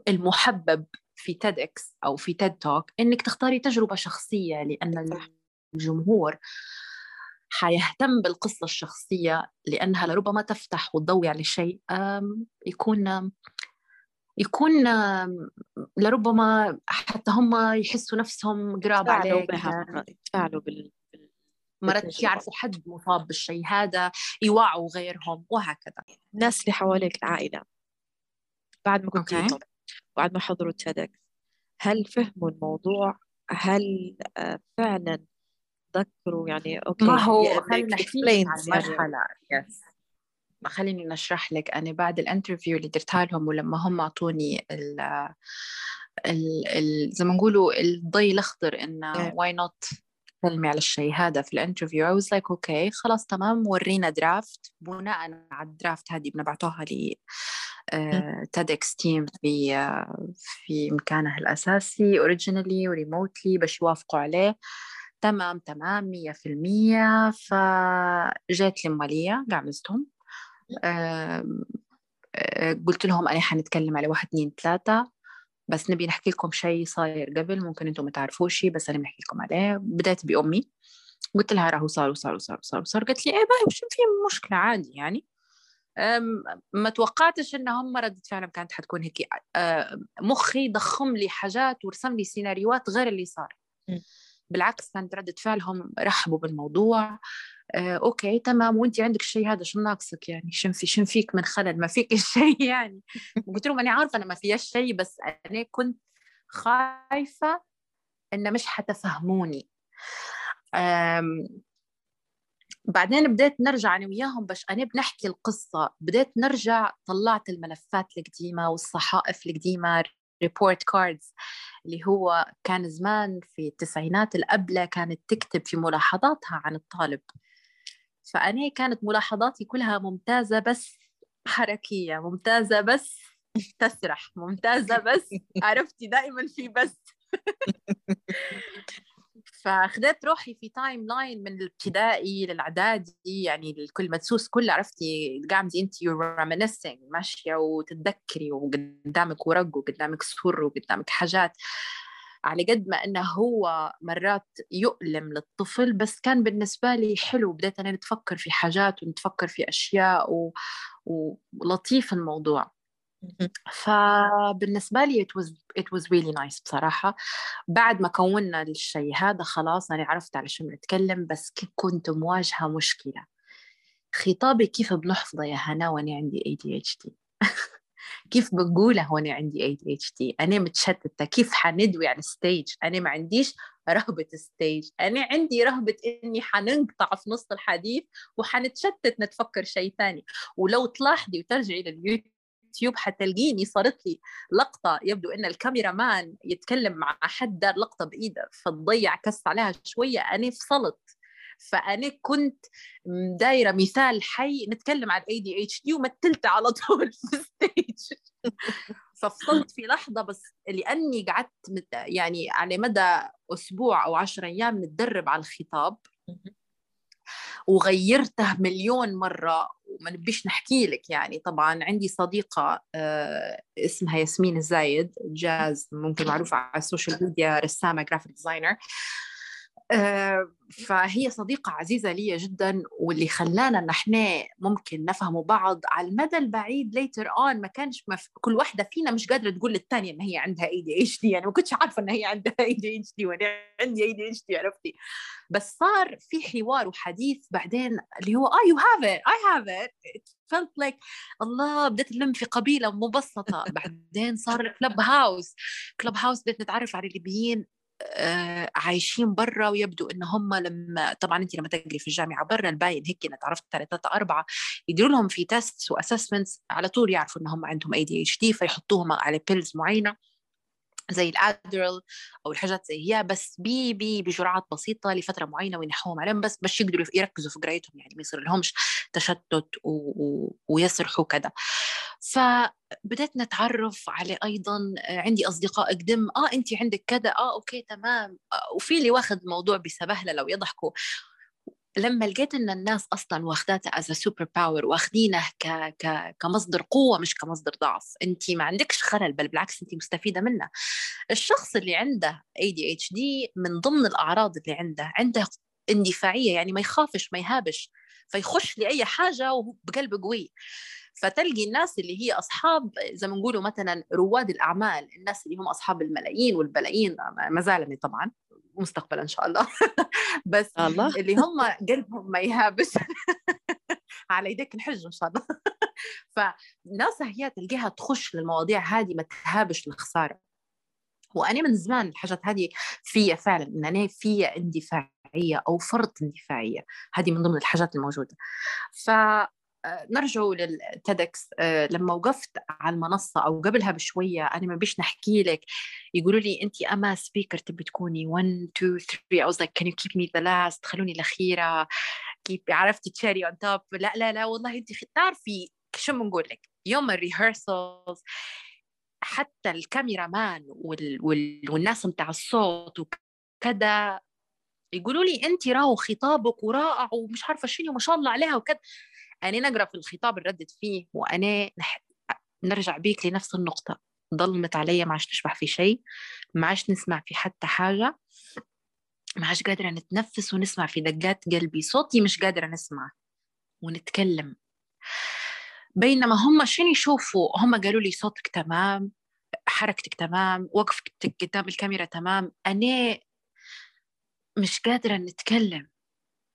المحبب في TEDx أو في TED talk إنك تختاري تجربة شخصية لأن الجمهور حيهتم بالقصة الشخصية لأنها لربما تفتح وتضوي على شيء يكون يكون لربما حتى هم يحسوا نفسهم قراب عليك. يتفاعلوا بال مرات يعرفوا حد مصاب بالشيء هذا يوعوا غيرهم وهكذا. الناس اللي حواليك العائلة. بعد ما كنت okay. بعد ما حضروا TEDx هل فهموا الموضوع؟ هل آه، فعلا ذكروا يعني okay ما هو خلينا نحكي عن يعني. yes خليني نشرح لك أنا بعد ال interview اللي درتها لهم ولما هم أعطوني ال ال ال زي ما نقولوا الضي الأخضر إنه why not تكلمي على الشيء هذا في ال interview I was like okay okay, خلاص تمام ورينا draft بناء على ال draft هذه بنبعتوها ل TEDx team في uh, في مكانه الأساسي originally و remotely باش يوافقوا عليه. تمام تمام مية في المية. فجات لي مالية قعمزتهم قلت لهم أنا حنتكلم على واحد اثنين ثلاثة. بس نبي نحكي لكم شيء صاير قبل ممكن أنتم ما تعرفوش بس أنا بحكي لكم عليه. بدأت بأمي. قلت لها راهو صار وصار وصار وصار وصار. قالت لي إيه باي وش في مشكلة عادي يعني. ما توقعتش ان هم ردة فعلهم كانت حتكون هيك. مخي ضخم لي حاجات ورسم لي سيناريوهات غير اللي صار. بالعكس كانت ردة فعلهم رحبوا بالموضوع. آه، okay تمام. وانت عندك الشيء هذا شو ناقصك يعني؟ شن في شن فيك من خلل؟ ما فيك الشيء يعني. قلت لهم أنا عارفة أنا ما فيها شيء بس أنا كنت خايفة إن مش حتفهموني. بعدين بديت نرجع أنا وياهم بس أنا بنحكي القصة. بديت نرجع طلعت الملفات القديمة والصحائف القديمة report cards اللي هو كان زمان في التسعينات الأبلة كانت تكتب في ملاحظاتها عن الطالب. فأنا كانت ملاحظاتي كلها ممتازة بس حركية ممتازة بس تسرح ممتازة بس عرفتي؟ دائما في بس. فاخذت روحي في timeline من الابتدائي للإعدادي يعني كل مدسوس كله عرفتي قاعدة أنت reminiscing ماشية وتتذكري وقدامك ورق وقدامك صور وقدامك حاجات. على قد ما إنه هو مرات يؤلم للطفل بس كان بالنسبة لي حلو بديت أنا نتفكر في حاجات ونتفكر في أشياء و... ولطيف الموضوع. فبالنسبة لي it was, it was really nice بصراحة. بعد ما كونا الشيء هذا خلاص أنا عرفت على شو بنتكلم بس كنت مواجهة مشكلة. خطابي كيف بنحفظه يا هنا وأنا عندي ADHD كيف بقولها هون عندي ADHD أنا متشتتة. كيف حندوي على ال stage أنا ما عنديش رهبة ال stage أنا عندي رهبة إني حننقطع في نص الحديث وحنتشتت نتفكر شيء ثاني. ولو تلاحظي وترجعي لليوتيوب حتلقيني صارت لي لقطة يبدو إن ال cameraman يتكلم مع حد دار لقطة بإيده فتضيع كس عليها شوية أنا فصلت. فأنا كنت دايرة مثال حي نتكلم عن ADHD ومثلت على طول في ال stage. ففصلت في لحظة بس لأني قعدت يعني على مدى أسبوع أو عشر أيام نتدرب على الخطاب. وغيرته مليون مرة وما نبيش نحكي لك يعني. طبعا عندي صديقة آه، اسمها ياسمين الزايد جاز ممكن معروفة على ال social media رسامة graphic designer فهي صديقة عزيزة لي جدا واللي خلانا نحن ممكن نفهم بعض على المدى البعيد later on ما كانش مف... كل واحدة فينا مش قادرة تقول للثانية ان هي عندها ADHD يعني ما كنتش عارفة إن هي عندها ADHD وأنا عندي ADHD عرفتي؟ بس صار في حوار وحديث بعدين اللي هو آه you have it I have it felt like الله بديت نلم في قبيلة مبسطة. بعدين صار Clubhouse Clubhouse بديت نتعرف على الليبيين. عايشين برا ويبدو إن هم لما طبعا انت لما تقري في الجامعة برا الباين هيك أنا تعرفت ثلاثة اربعه يديروا لهم في test و assessments على طول يعرفوا إن هم عندهم ADHD فيحطوهم على pills معينة زي ال Adderall أو الحاجات زي هي بس بي بي بجرعات بسيطة لفترة معينة وينحوهم عليهم بس باش يقدروا يركزوا في قرايتهم يعني ما يصير لهمش تشتت و... و... ويسرحوا كذا فبدأت نتعرف على أيضا عندي اصدقاء قدم آه انت عندك كذا آه okay تمام. آه وفي اللي واخذ الموضوع بسبهلة لو يضحكوا. لما لقيت إن الناس أصلا واخداتها as super power واخدينه ك... ك... كمصدر قوة مش كمصدر ضعف انت ما عندكش خلل بل بالعكس انت مستفيدة منه. الشخص اللي عنده اي دي اتش دي من ضمن الأعراض اللي عنده عنده اندفاعية يعني ما يخافش ما يهابش فيخش لأي حاجة وهو بقلب قوي. فتلقي الناس اللي هي أصحاب زي ما نقولوا مثلا رواد الأعمال الناس اللي هم أصحاب الملايين والبلايين ما زالني طبعا مستقبلا إن شاء الله. بس الله. اللي هم قلبهم ما يهابش. على يديك نحج إن شاء الله. فناس هي تلقاها تخش للمواضيع هذه ما تهابش الخساره وأنا من زمان الحاجات هذه فيا فعلا إن أنا فيا اندفاعية أو فرط اندفاعية. هذه من ضمن الحاجات الموجودة. ف نرجع لل TEDx آه، لما وقفت على المنصة أو قبلها بشوية أنا ما بيش نحكي لك. يقولوا لي أنت أما speaker تبي تكوني 1 2 3 I was like can you keep me the last خلوني الأخيرة. كيف عرفتي cherry on top لا لا لا والله أنت تعرفي شو بنقول لك؟ يوم ال rehearsals حتى الكاميرا مان وال... وال... والناس متاع الصوت وكذا يقولوا لي انت راهو خطابك ورائع ومش عارفة شنو ما شاء الله عليها وكذا. أنا نقرأ في الخطاب نردد فيه وأنا نح... نرجع بيك لنفس النقطة. ظلمت علي ما عادش نشبح في شيء ما عادش نسمع في حتى حاجة ما عادش قادرة نتنفس ونسمع في دقات قلبي. صوتي مش قادرة نسمع ونتكلم. بينما هم شنو يشوفوا؟ هم قالوا لي صوتك تمام حركتك تمام وقفتك قدام الكاميرا تمام. أنا مش قادرة نتكلم.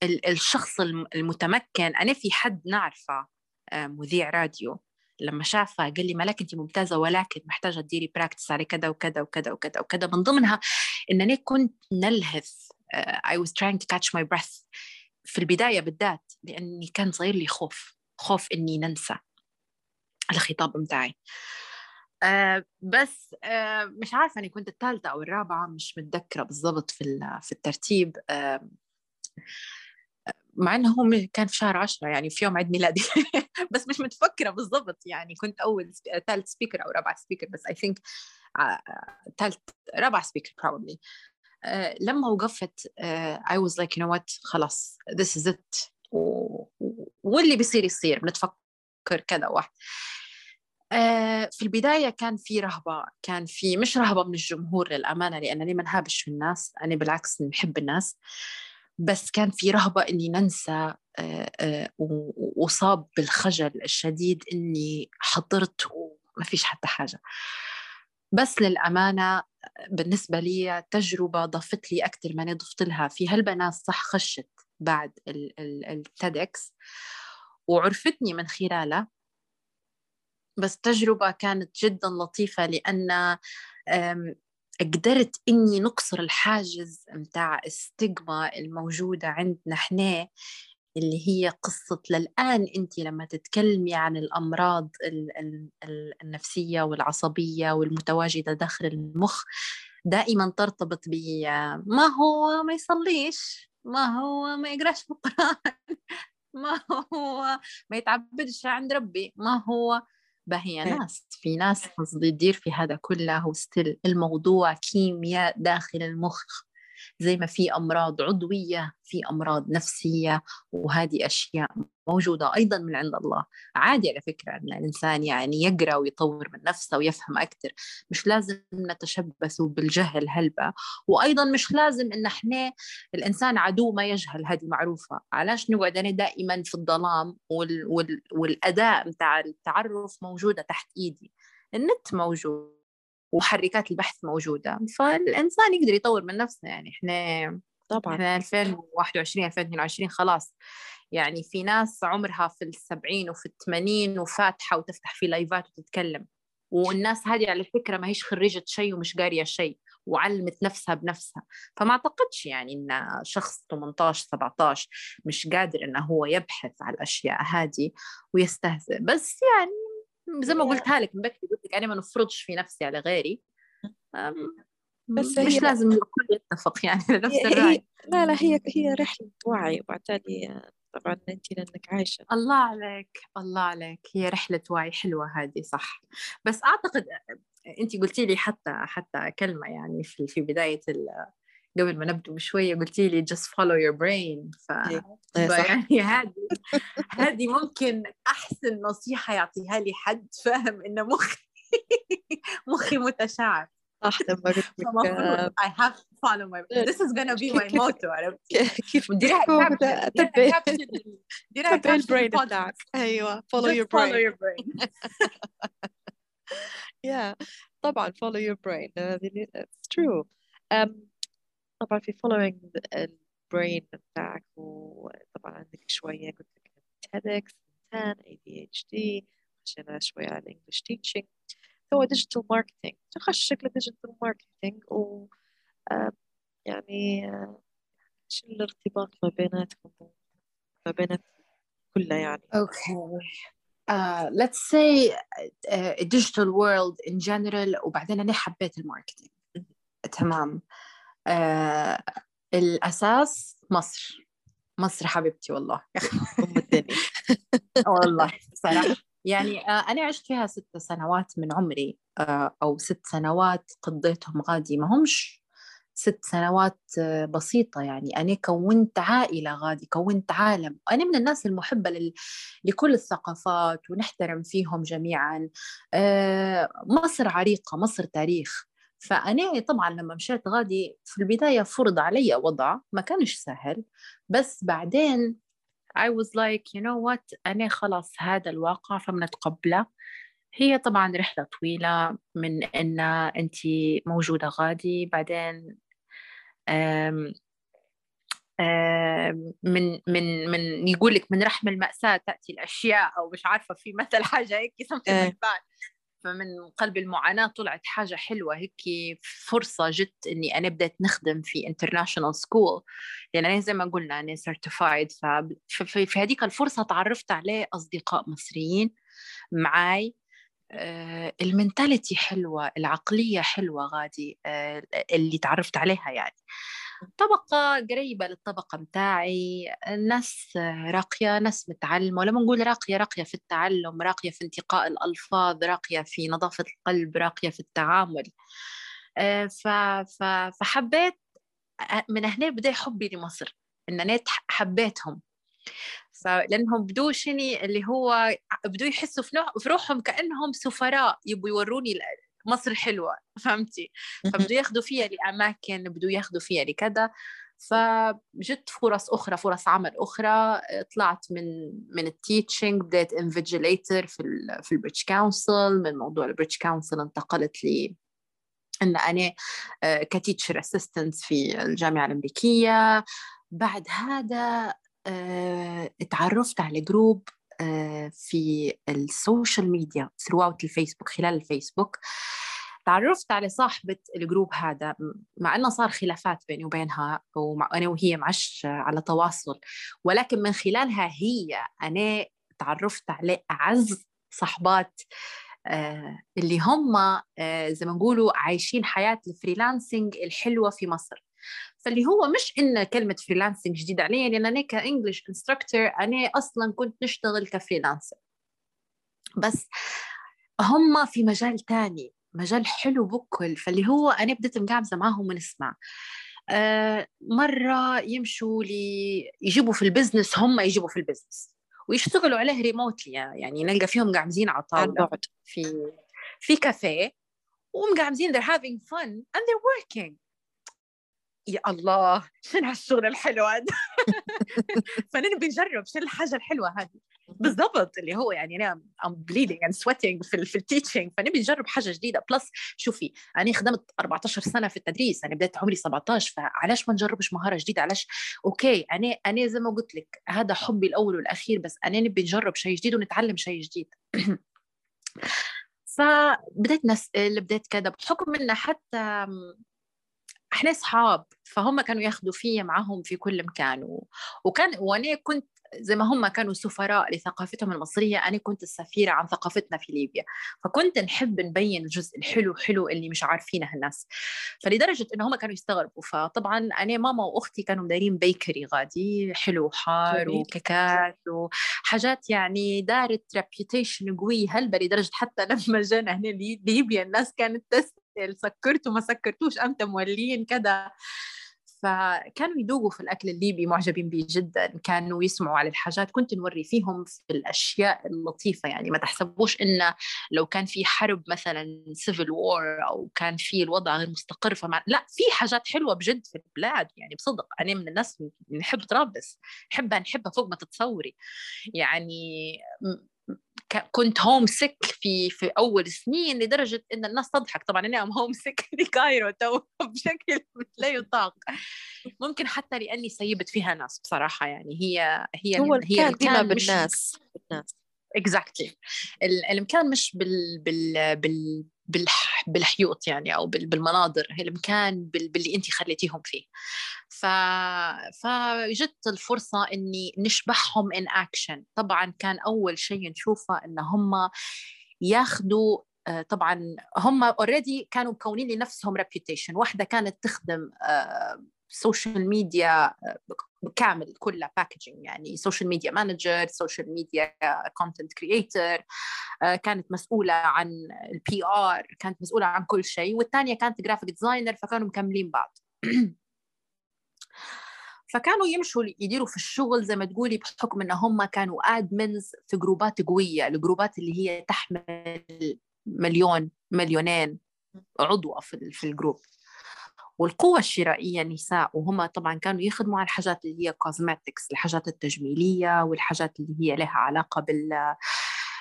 الشخص المتمكن. أنا في حد نعرفه آه، مذيع راديو. لما شافها قال لي ملاك انت ممتازة ولكن محتاجة تديري براكتس على كذا وكذا وكذا وكذا وكذا. من ضمنها انني كنت نلهث I was trying to catch my breath في البداية بالذات لأني كان صاير لي خوف خوف إني ننسى الخطاب بتاعي uh, بس uh, مش عارفة اني كنت الثالثة أو الرابعة مش متذكرة بالضبط في في الترتيب. uh, مع إنه هو كان في شهر عشرة يعني في يوم عيد ميلادي بس مش متفكرة بالضبط يعني كنت أول ثالث speaker أو رابع speaker بس I think ثالث رابع speaker probably. uh, لما وقفت I was like you know what خلاص is it. و... واللي بيصير يصير بنتفكر كذا واحد. uh, في البداية كان في رهبة كان في مش رهبة من الجمهور للأمانة لأنني ما نهابش في الناس أنا بالعكس نحب الناس. بس كان في رهبة إني ننسى وصاب بالخجل الشديد إني حضرت وما فيش حتى حاجة. بس للأمانة بالنسبة لي تجربة ضافت لي أكثر ما أنا ضفت لها. في هالبنات صح خشت بعد التدكس وعرفتني من خلاله. بس تجربة كانت جدا لطيفة لأن قدرت إني نكسر الحاجز متاع الستيغما الموجودة عندنا إحنا اللي هي قصة للآن أنت لما تتكلمي عن الأمراض النفسية والعصبية والمتواجدة داخل المخ دائما ترتبط ب ما هو؟ ما يصليش ما هو؟ ما يقراش القرآن ما هو؟ ما يتعبدش عند ربي ما هو؟ باهي ناس في ناس قصدي تدير في هذا كله ستيل الموضوع كيمياء داخل المخ. زي ما في أمراض عضوية في أمراض نفسية وهذه أشياء موجودة أيضا من عند الله. عادي على فكرة أن الإنسان يعني يقرأ ويطور من نفسه ويفهم أكثر مش لازم نتشبث بالجهل هلبة وأيضا مش لازم أن إحنا الإنسان عدو ما يجهل هذه معروفة. علاش نقعد أنا دائما في الظلام وال وال والأداء متاع التعرف موجودة تحت إيدي؟ النت موجود. ومحركات البحث موجودة. فالإنسان يقدر يطور من نفسه يعني إحنا طبعا. إحنا 2021 2022 خلاص. يعني في ناس عمرها في السبعين وفي الثمانين وفاتحة وتفتح في لايفات وتتكلم. والناس هذه على فكرة ما هيش خريجة شيء ومش قارية شيء وعلمت نفسها بنفسها. فما أعتقدش يعني إن شخص 18 17 مش قادر إنه هو يبحث على الأشياء هذه ويستهزئ. بس يعني زي ما قلتها لك من بكري قلت لك أنا ما نفرضش في نفسي على غيري. بس مش هي لازم الكل يتفق يعني لنفس الرأي. لا لا هي هي رحلة وعي وبالتالي طبعا انت لأنك عايشة. الله عليك الله عليك. هي رحلة وعي حلوة هذه صح. بس أعتقد انت قلتي لي حتى حتى كلمة يعني في في بداية قبل ما نبدأ بشوية قلتي لي just follow your brain ف... إيه. إيه، يعني هذه هذه ممكن أحسن نصيحة يعطيها لي حد فاهم إن مخي مخي متشعب. صح لما قلت لك I have to follow my this is gonna be my motto عرفتي كيف ديريها تبع تبع البرين بتاعك. أيوه follow your brain. follow your brain. Yeah طبعا follow your brain. it's true. Um, طبعا في following البرين بتاعك وطبعا عندك شوية قلت لك TEDx إنسان ADHD خشينا شوية على English teaching. سوى digital marketing تخشك ل digital marketing و يعني شو الارتباط ما بيناتكم؟ ما بينات كلها يعني. Okay Uh, let's say uh, digital world in general وبعدين أنا حبيت ال marketing. تمام. آه الأساس مصر. مصر حبيبتي والله. أم الدنيا. والله صراحة يعني آه أنا عشت فيها ست سنوات من عمري آه أو ست سنوات قضيتهم غادي. ما همش ست سنوات آه، بسيطة يعني. أنا كونت عائلة غادي كونت عالم. أنا من الناس المحبة لل... لكل الثقافات ونحترم فيهم جميعا. آه، مصر عريقة مصر تاريخ. فأنا طبعا لما مشيت غادي في البداية فرض علي وضع ما كانش سهل بس بعدين I was like you know what أنا خلاص هذا الواقع فبنتقبله هي طبعا رحلة طويلة من إن أنت موجودة غادي بعدين أم من من من يقول لك من رحم المأساة تأتي الأشياء أو مش عارفة في مثل حاجة هيك something like that. فمن قلب المعاناة طلعت حاجة حلوة. هيك فرصة جت إني أنا بديت نخدم في international school يعني أنا زي ما قلنا أنا certified ففي هذيك الفرصة تعرفت عليه أصدقاء مصريين معاي. آه، ال mentality حلوة العقلية حلوة غادي آه، اللي تعرفت عليها يعني. طبقة قريبة للطبقة متاعي ناس راقية ناس متعلمة ولما نقول راقية راقية في التعلم راقية في انتقاء الألفاظ راقية في نظافة القلب راقية في التعامل. آه، فحبيت من هنا بدأ حبي لمصر إن أنا حبيتهم. لأنهم بدو شني اللي هو بدو يحسوا في روحهم كأنهم سفراء يبوا يوروني مصر حلوة فهمتي؟ فبدو ياخذوا فيها لأماكن بدو ياخذوا فيها لكذا. فجت فرص أخرى فرص عمل أخرى طلعت من من ال teaching بديت invigilator في ال في البريتش كونسل. من موضوع البريتش كونسل انتقلت لي إن أنا آه، ك teacher assistant في الجامعة الأمريكية. بعد هذا اتعرفت على group في ال social media throughout الفيسبوك خلال الفيسبوك. تعرفت على صاحبة ال group هذا مع أنه صار خلافات بيني وبينها وأنا وهي معش على تواصل. ولكن من خلالها هي أنا تعرفت على أعز صحبات آه اللي هم آه زي ما نقولوا عايشين حياة ال freelancing الحلوة في مصر. فاللي هو مش إن كلمة freelancing جديدة. علي لأن أنا ك English instructor أنا أصلا كنت نشتغل ك freelancer. بس هم في مجال تاني مجال حلو بكل. فاللي هو أنا بديت مقعمزة معاهم ونسمع. آه مرة يمشوا لي يجيبوا في ال business هم يجيبوا في ال business ويشتغلوا عليه remotely يعني. نلقى فيهم قاعدين على طاولة. في في كافيه ومقعمزين they're having fun and they're working. يا الله شنو هالشغل الحلو هذا فنبي نجرب شنو الحاجة الحلوة هذه. بالضبط اللي هو يعني أنا I'm bleeding and sweating في في ال teaching فنبي نجرب حاجة جديدة. plus شوفي أنا خدمت 14 سنة في التدريس. أنا بديت عمري 17 فعلاش ما نجربش مهارة جديدة؟ علاش؟ أوكي أنا أنا زي ما قلت لك هذا حبي الأول والأخير بس أنا نبي نجرب شيء جديد ونتعلم شيء جديد. فبديت نسال بديت كذا. بحكم إنه حتى إحنا أصحاب فهم كانوا ياخذوا فيا معهم في كل مكان و... وكان وأنا كنت زي ما هم كانوا سفراء لثقافتهم المصرية أنا كنت السفيرة عن ثقافتنا في ليبيا فكنت نحب نبين الجزء الحلو حلو اللي مش عارفينه الناس فلدرجة إن هم كانوا يستغربوا فطبعا أنا ماما وأختي كانوا دايرين بيكري غادي حلو وحار وكيكات وحاجات يعني دارت ريبيوتيشن قوي هلبة لدرجة حتى لما جانا هنا ليبيا الناس كانت تسأل سكرتوا ما سكرتوش أمتى مولين كذا فكانوا يذوقوا في الأكل الليبي معجبين به جدا. كانوا يسمعوا على الحاجات. كنت نوري فيهم في الأشياء اللطيفة يعني ما تحسبوش إن لو كان في حرب مثلا civil war أو كان في الوضع غير مستقر فمع... لا في حاجات حلوة بجد في البلاد يعني بصدق. أنا من الناس نحب طرابلس نحبها نحبها فوق ما تتصوري. يعني كنت homesick في في أول سنين لدرجة إن الناس تضحك. طبعا أنا I'm homesick لكايرو too بشكل لا يطاق. ممكن حتى لأني سيبت فيها ناس بصراحة يعني. هي هي هو هي المكان بالناس بالناس. exactly exactly. المكان مش بال بال بال بالحيوط يعني أو بالمناظر. المكان باللي انت خليتيهم فيه. فجت الفرصة إني نشبعهم in action طبعا كان أول شيء نشوفه إن هم ياخذوا آه، طبعا هم already كانوا مكونين لنفسهم reputation واحدة كانت تخدم social media كامل كلها packaging يعني social media manager social media content creator كانت مسؤولة عن ال PR كانت مسؤولة عن كل شيء. والثانية كانت graphic designer فكانوا مكملين بعض. فكانوا يمشوا يديروا في الشغل زي ما تقولي بحكم إن هم كانوا admins في جروبات قوية الجروبات اللي هي تحمل مليون مليونين عضوة في, في الجروب. والقوة الشرائية نساء وهم طبعا كانوا يخدموا على الحاجات اللي هي كوزماتكس الحاجات التجميلية والحاجات اللي هي لها علاقة بال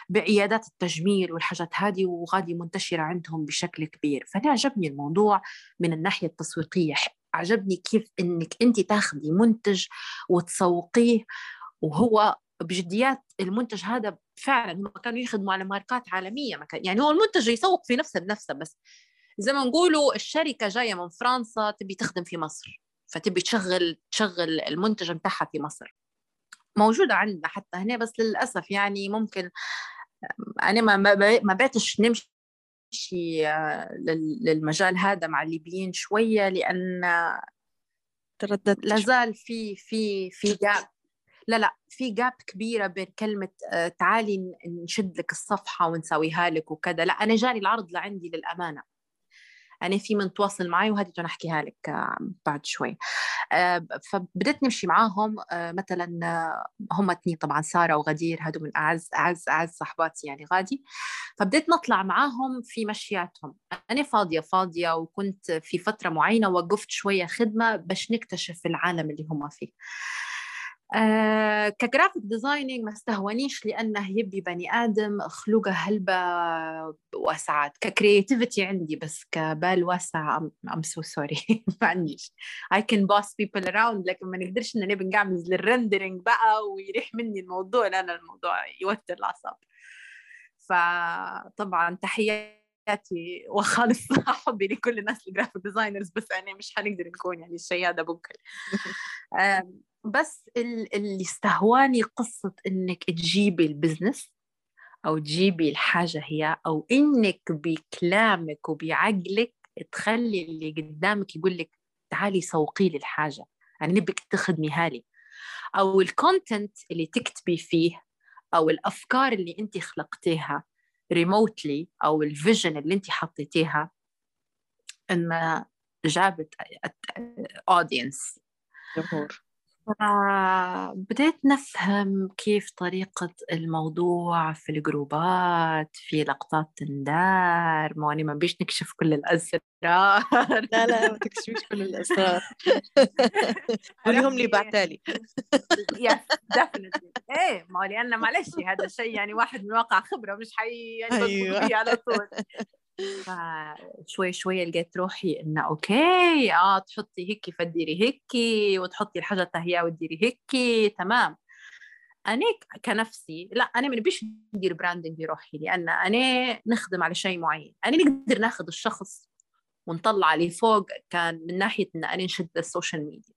بعيادات التجميل والحاجات هذه وغادي منتشرة عندهم بشكل كبير. فأنا عجبني الموضوع من الناحية التسويقية. عجبني كيف إنك أنت تاخذي منتج وتسوقيه وهو بجديات المنتج هذا فعلا هم كانوا يخدموا على ماركات عالمية ما كان يعني هو المنتج يسوق في نفسه بنفسه بس. زي ما نقولوا الشركة جاية من فرنسا تبي تخدم في مصر فتبي تشغل تشغل المنتج بتاعها في مصر. موجوده عندنا حتى هنا بس للأسف يعني ممكن أنا ما ما بقتش نمشي للمجال هذا مع الليبيين شوية لأن ترددت لازال في في في جاب لا لا في جاب كبيرة بين كلمة آه، تعالي نشد لك الصفحة ونسويها لك وكذا. لا أنا جاني العرض لعندي للأمانة. أنا في من تواصل معي وهذه بدي أحكيها لك آه، بعد شوي. آه، فبدأت نمشي معاهم مثلا هم اثنين طبعا سارة وغدير هادو من أعز أعز أعز صحباتي يعني غادي. فبدأت نطلع معاهم في مشياتهم أنا فاضية فاضية وكنت في فترة معينة وقفت شوية خدمة باش نكتشف العالم اللي هم فيه. آه ك graphic designing ما استهوانيش لأنه يبي بني آدم خلقه هلبة واسعات ك creativity عندي بس كبال واسع I'm so sorry ما عنديش. I can boss people around لكن ما نقدرش إن نبي نعمل لل rendering بقى ويريح مني الموضوع. لأن الموضوع يوتر الأعصاب. فطبعا تحياتي وخالص حبي لكل الناس ال graphic designers بس أنا مش حنقدر نكون يعني الشيء هذا بكل بس اللي استهواني قصة إنك تجيبي ال business أو تجيبي الحاجة هي أو إنك بكلامك وبعقلك تخلي اللي قدامك يقول لك تعالي سوقي لي الحاجة يعني نبك تخدمي هالي أو ال content اللي تكتبي فيه أو الأفكار اللي أنت خلقتيها remotely أو ال vision اللي أنت حطيتيها إن جابت audience جمهور. بديت نفهم كيف طريقة الموضوع في الجروبات في لقطات تندار. ما أنا ما بيش نكشف كل الأسرار. لا لا ما تكشفيش كل الأسرار. قوليهم لي. بعتالي yes definitely إيه ما لأن معلش هذا الشيء يعني واحد من واقع خبرة مش حي يعني أيوة. على طول. فشوي شوي لقيت روحي إنه okay آه تحطي هيك فتديري هيك وتحطي الحاجة التهيئة وتديري هيك تمام. أنا كنفسي لا أنا ما بيش ندير branding لروحي لأن أنا نخدم على شيء معين. أنا نقدر ناخذ الشخص ونطلع لفوق كان من ناحية إن أنا نشد ال social media.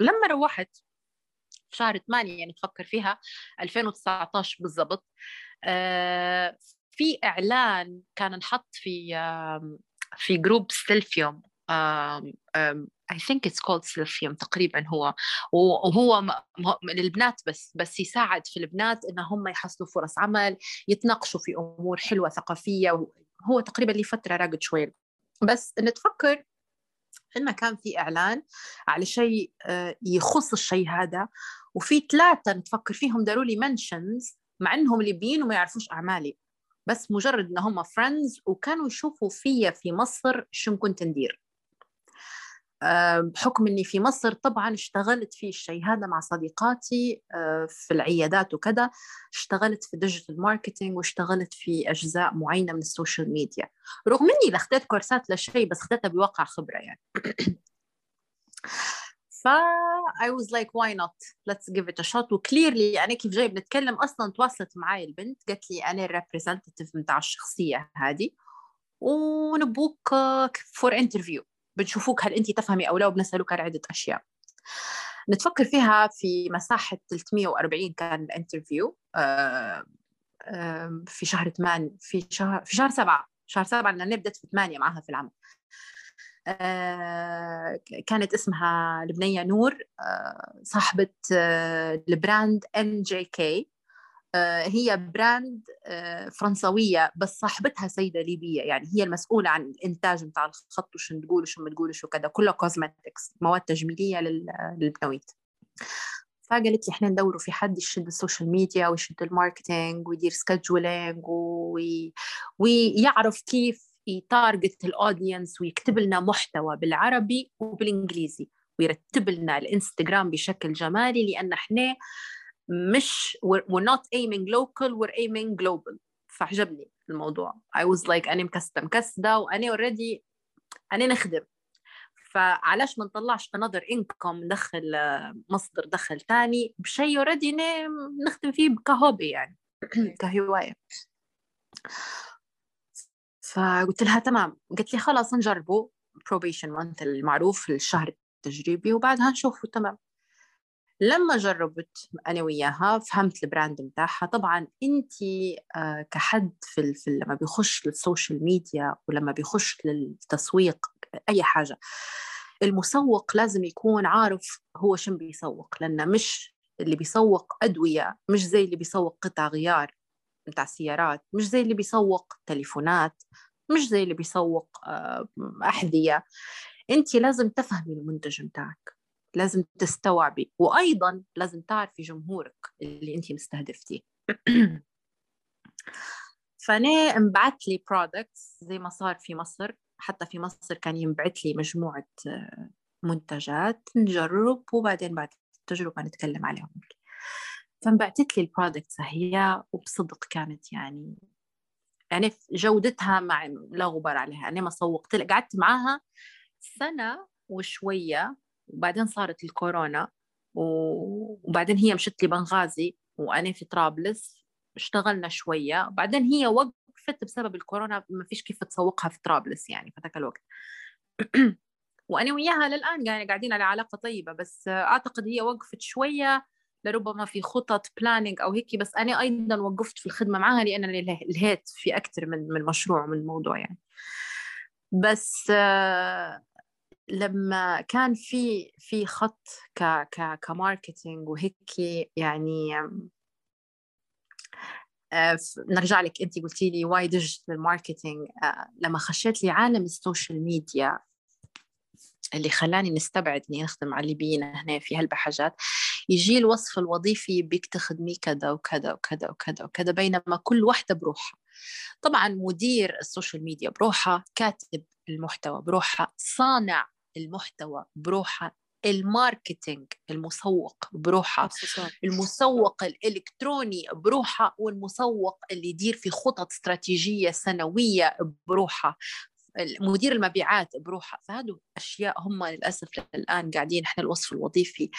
لما روحت في شهر 8 يعني تفكر فيها 2019 بالضبط آه في إعلان كان انحط في في group سيلفيوم I think it's called سيلفيوم تقريبا هو. وهو للبنات بس بس يساعد في البنات إن هم يحصلوا فرص عمل يتناقشوا في أمور حلوة ثقافية هو تقريبا لفتره راقد شوي. بس نتفكر إنه كان في إعلان على شيء آه، يخص الشيء هذا. وفي ثلاثة نتفكر فيهم داروا لي mentions مع إنهم ليبيين وما يعرفوش أعمالي. بس مجرد إن هم friends وكانوا يشوفوا فيا في مصر شو كنت ندير. آه، بحكم إني في مصر طبعا اشتغلت في الشيء هذا مع صديقاتي آه، في العيادات وكذا. اشتغلت في digital marketing واشتغلت في أجزاء معينة من ال social media. رغم إني لخذت كورسات لشيء بس أخذتها بواقع خبرة يعني. ف I was like why not? Let's give it a shot. و clearly يعني كيف جاي بنتكلم أصلا تواصلت معي البنت قالت لي أنا ال representative بتاع الشخصية هذه ونبوك for interview بنشوفوك هل انت تفهمي أو لا وبنسألوك على عدة أشياء. نتفكر فيها في مساحة 340 كان ال interview. آه، في شهر 8 في شهر في شهر 7 شهر 7 لأن أنا بديت في 8 معها في العمل. كانت اسمها البنية نور آه، صاحبة آه، ال brand NGK هي brand فرنسوية بس صاحبتها سيدة ليبية يعني هي المسؤولة عن الإنتاج بتاع الخط وشو تقول وشو ما تقول وكذا كله cosmetics مواد تجميلية للبنويتات. فقالت لي إحنا ندوروا في حد يشد ال social media ويشد ال marketing ويدير scheduling وي... ويعرف كيف ي target ال audience ويكتب لنا محتوى بالعربي وبالإنجليزي ويرتب لنا الإنستغرام بشكل جمالي لأن إحنا مش we're not aiming local we're aiming global. فعجبني الموضوع. I was like أنا مكسدة مكسدة وأنا already أنا نخدم. فعلاش ما نطلعش another income ندخل مصدر دخل تاني؟ بشيء اوريدي نخدم فيه كهوبي يعني كهواية. فقلت لها تمام. قلت لي خلاص نجربه probation month المعروف الشهر التجريبي وبعدها نشوفه. تمام. لما جربت أنا وياها فهمت ال brand بتاعها. طبعا انت آه، كحد في, لما بيخش لل social media ولما بيخش للتسويق أي حاجة المسوق لازم يكون عارف هو شن بيسوق. لأنه مش اللي بيسوق أدوية مش زي اللي بيسوق قطع غيار بتاع سيارات مش زي اللي بيسوق تليفونات. مش زي اللي بيسوق آه، أحذية. أنت لازم تفهمي المنتج بتاعك لازم تستوعبي. وأيضا لازم تعرفي جمهورك اللي أنت مستهدفتيه فأنا انبعت لي products زي ما صار في مصر. حتى في مصر كان ينبعث لي مجموعة آه، منتجات. نجرب وبعدين بعد التجربة نتكلم عليهم. فانبعتت لي ال products هي وبصدق كانت يعني يعني جودتها مع لا غبار عليها. أنا ما سوقت قعدت معاها سنة وشوية وبعدين صارت الكورونا وبعدين هي مشت لي بنغازي وأنا في طرابلس. اشتغلنا شوية. وبعدين هي وقفت بسبب الكورونا. ما فيش كيف تسوقها في طرابلس يعني في ذاك الوقت. وأنا وياها للآن يعني قاعدين على علاقة طيبة. بس أعتقد هي وقفت شوية. لربما في خطط planning أو هيك بس أنا أيضا وقفت في الخدمة معها لأن لهيت في أكثر من من مشروع ومن موضوع يعني. بس لما كان في في خط ك ك ك marketing وهيك يعني نرجع لك انت قلتي لي why digital marketing لما خشيت لي عالم ال social media اللي خلاني نستبعد إني نخدم مع الليبيين هنا في هالحاجات يجي الوصف الوظيفي بيك تخدمي كذا وكذا وكذا وكذا وكذا بينما كل واحدة بروحها. طبعا مدير ال social media بروحها كاتب المحتوى بروحها صانع المحتوى بروحها ال marketing المسوق بروحها المسوق الإلكتروني بروحها والمسوق اللي يدير في خطط استراتيجية سنوية بروحها. مدير المبيعات بروحها فهذو أشياء هم للأسف الآن قاعدين إحنا الوصف الوظيفي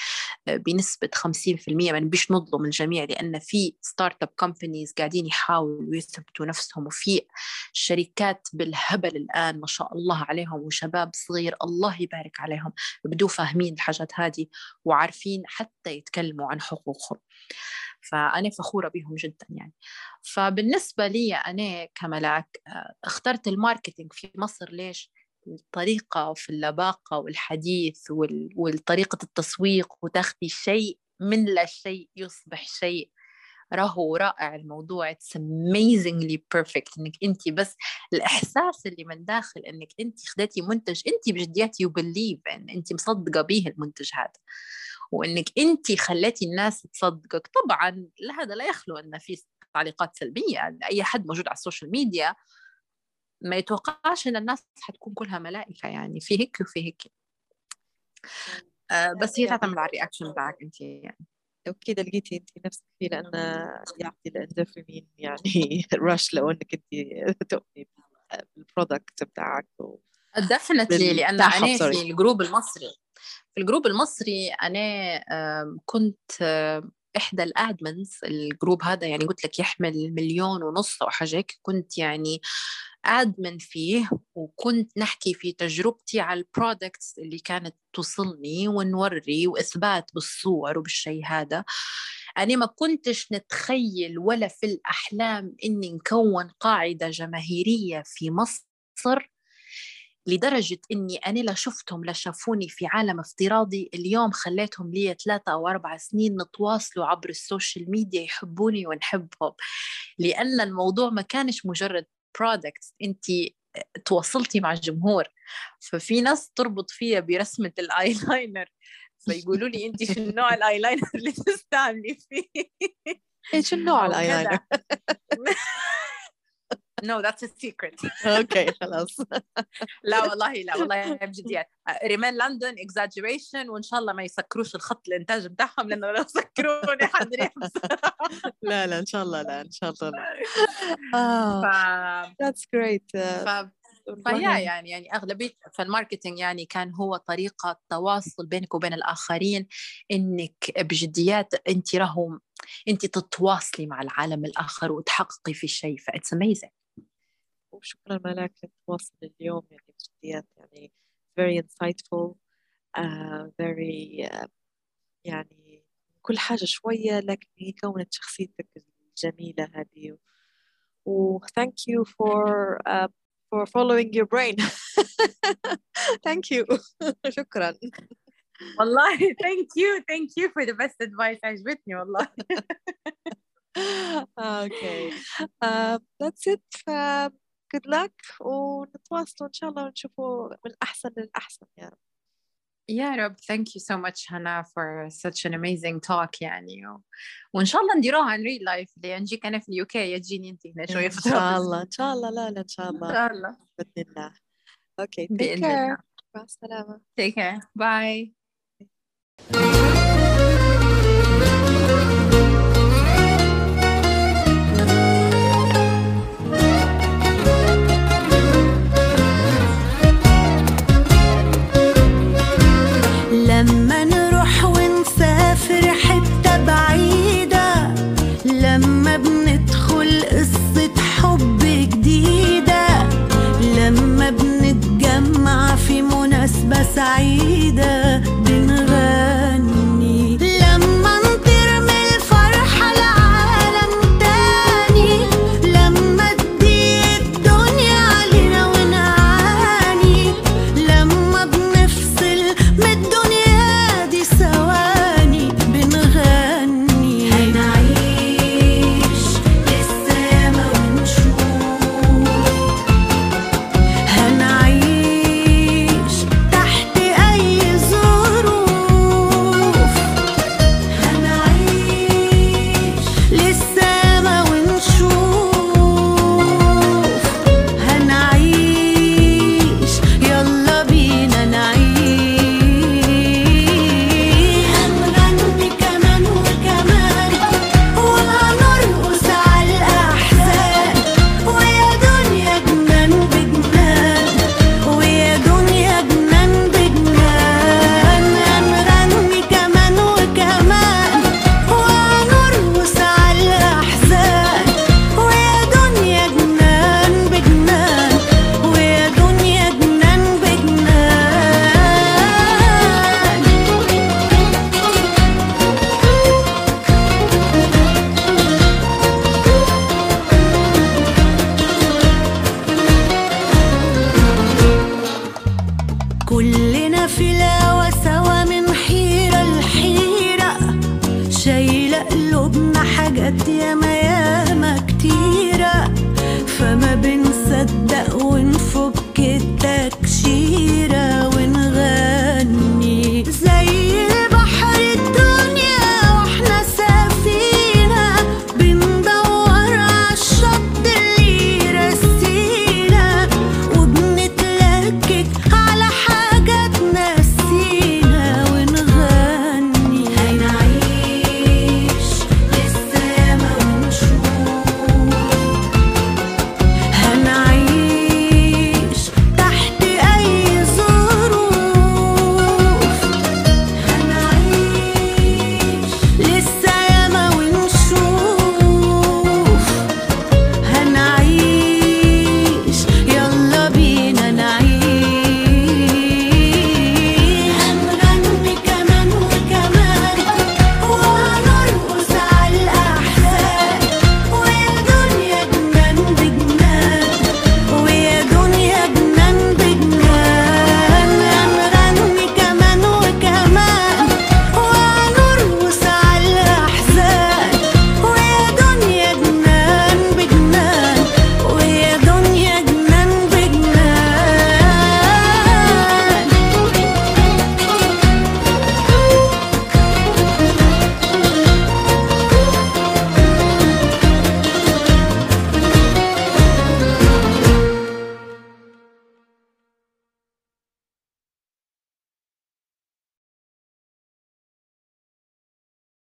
آه، بنسبة 50% ما نبيش نظلم الجميع لأن في start up companies قاعدين يحاولوا يثبتوا نفسهم وفي شركات بالهبل الآن ما شاء الله عليهم وشباب صغير الله يبارك عليهم بدو فاهمين الحاجات هذه وعارفين حتى يتكلموا عن حقوقهم. فأنا فخورة بهم جدا يعني. فبالنسبة لي أنا كملاك آه، اخترت الماركتينج في مصر. ليش؟ الطريقة في اللباقة والحديث والطريقة التسويق وتاخدي شيء من لا شيء يصبح شيء راهو رائع الموضوع it's amazingly perfect. إنك أنت بس الإحساس اللي من داخل إنك أنت خدتي منتج أنت بجديات you believe ان أنت مصدقة به المنتج هذا. وإنك انت خليتي الناس تصدقك. طبعا هذا لا يخلو أن في تعليقات سلبية أي حد موجود على ال social media ما يتوقعش إن الناس حتكون كلها ملائكة يعني في هيك وفي هيك. آه بس هي تعتمد على الرياكشن تاعك انت يعني. لو كده لقيتي انت نفسك فيه لأن يعطي الاندوفيمين يعني رش لو إنك انت تؤمني بالبرودكت بتاعك ديفنتلي لأن أنا في الجروب المصري. في الجروب المصري أنا كنت إحدى الادمنز الجروب هذا يعني قلت لك يحمل مليون ونص أو حاجة كنت يعني ادمن فيه وكنت نحكي في تجربتي على ال products اللي كانت توصلني ونوري وإثبات بالصور وبالشيء هذا. أنا ما كنتش نتخيل ولا في الأحلام إني نكون قاعدة جماهيرية في مصر لدرجة إني أنا لا شفتهم لا شافوني في عالم افتراضي. اليوم خليتهم لي ثلاثة أو أربع سنين نتواصلوا عبر ال social media يحبوني ونحبهم. لأن الموضوع ما كانش مجرد product أنت تواصلتي مع الجمهور ففي ناس تربط فيها برسمة الآيلاينر فيقولوا لي أنت شو نوع الآيلاينر اللي تستعملي فيه؟ إيش النوع الـ eyeliner no that's a secret. okay خلاص. لا والله لا والله بجديات. ريمان لندن exaggeration وإن شاء الله ما يسكروش الخط الإنتاج بتاعهم لأنه لو سكروني حد لا لا إن شاء الله لا إن شاء الله لا. that's great. فهي يعني يعني أغلبية فالـ marketing يعني كان هو طريقة تواصل بينك وبين الآخرين إنك بجديات أنت راهم أنت تتواصلي مع العالم الآخر وتحققي في شيء that's amazing وشكرا ملاك للتواصل اليوم يعني بجديات يعني very insightful uh, very uh, يعني كل حاجة شوية لكن هي كونت شخصيتك الجميلة هذه و thank you for uh, for following your brain thank you شكرا والله thank you thank you for the best advice عجبتني والله okay uh, that's it ف good luck. ونتواصلوا إن شاء الله ونشوفوا من الأحسن للأحسن يا رب يا رب thank you so much Hannah for such an amazing talk يعني و... وإن شاء الله نديروها عن real life اللي نجيك أنا في اليو كي تجيني أنت هنا شوية إن شاء الله إن شاء الله لا لا إن شاء الله إن شاء الله بإذن الله okay بإذن الله مع السلامة take care. Bye.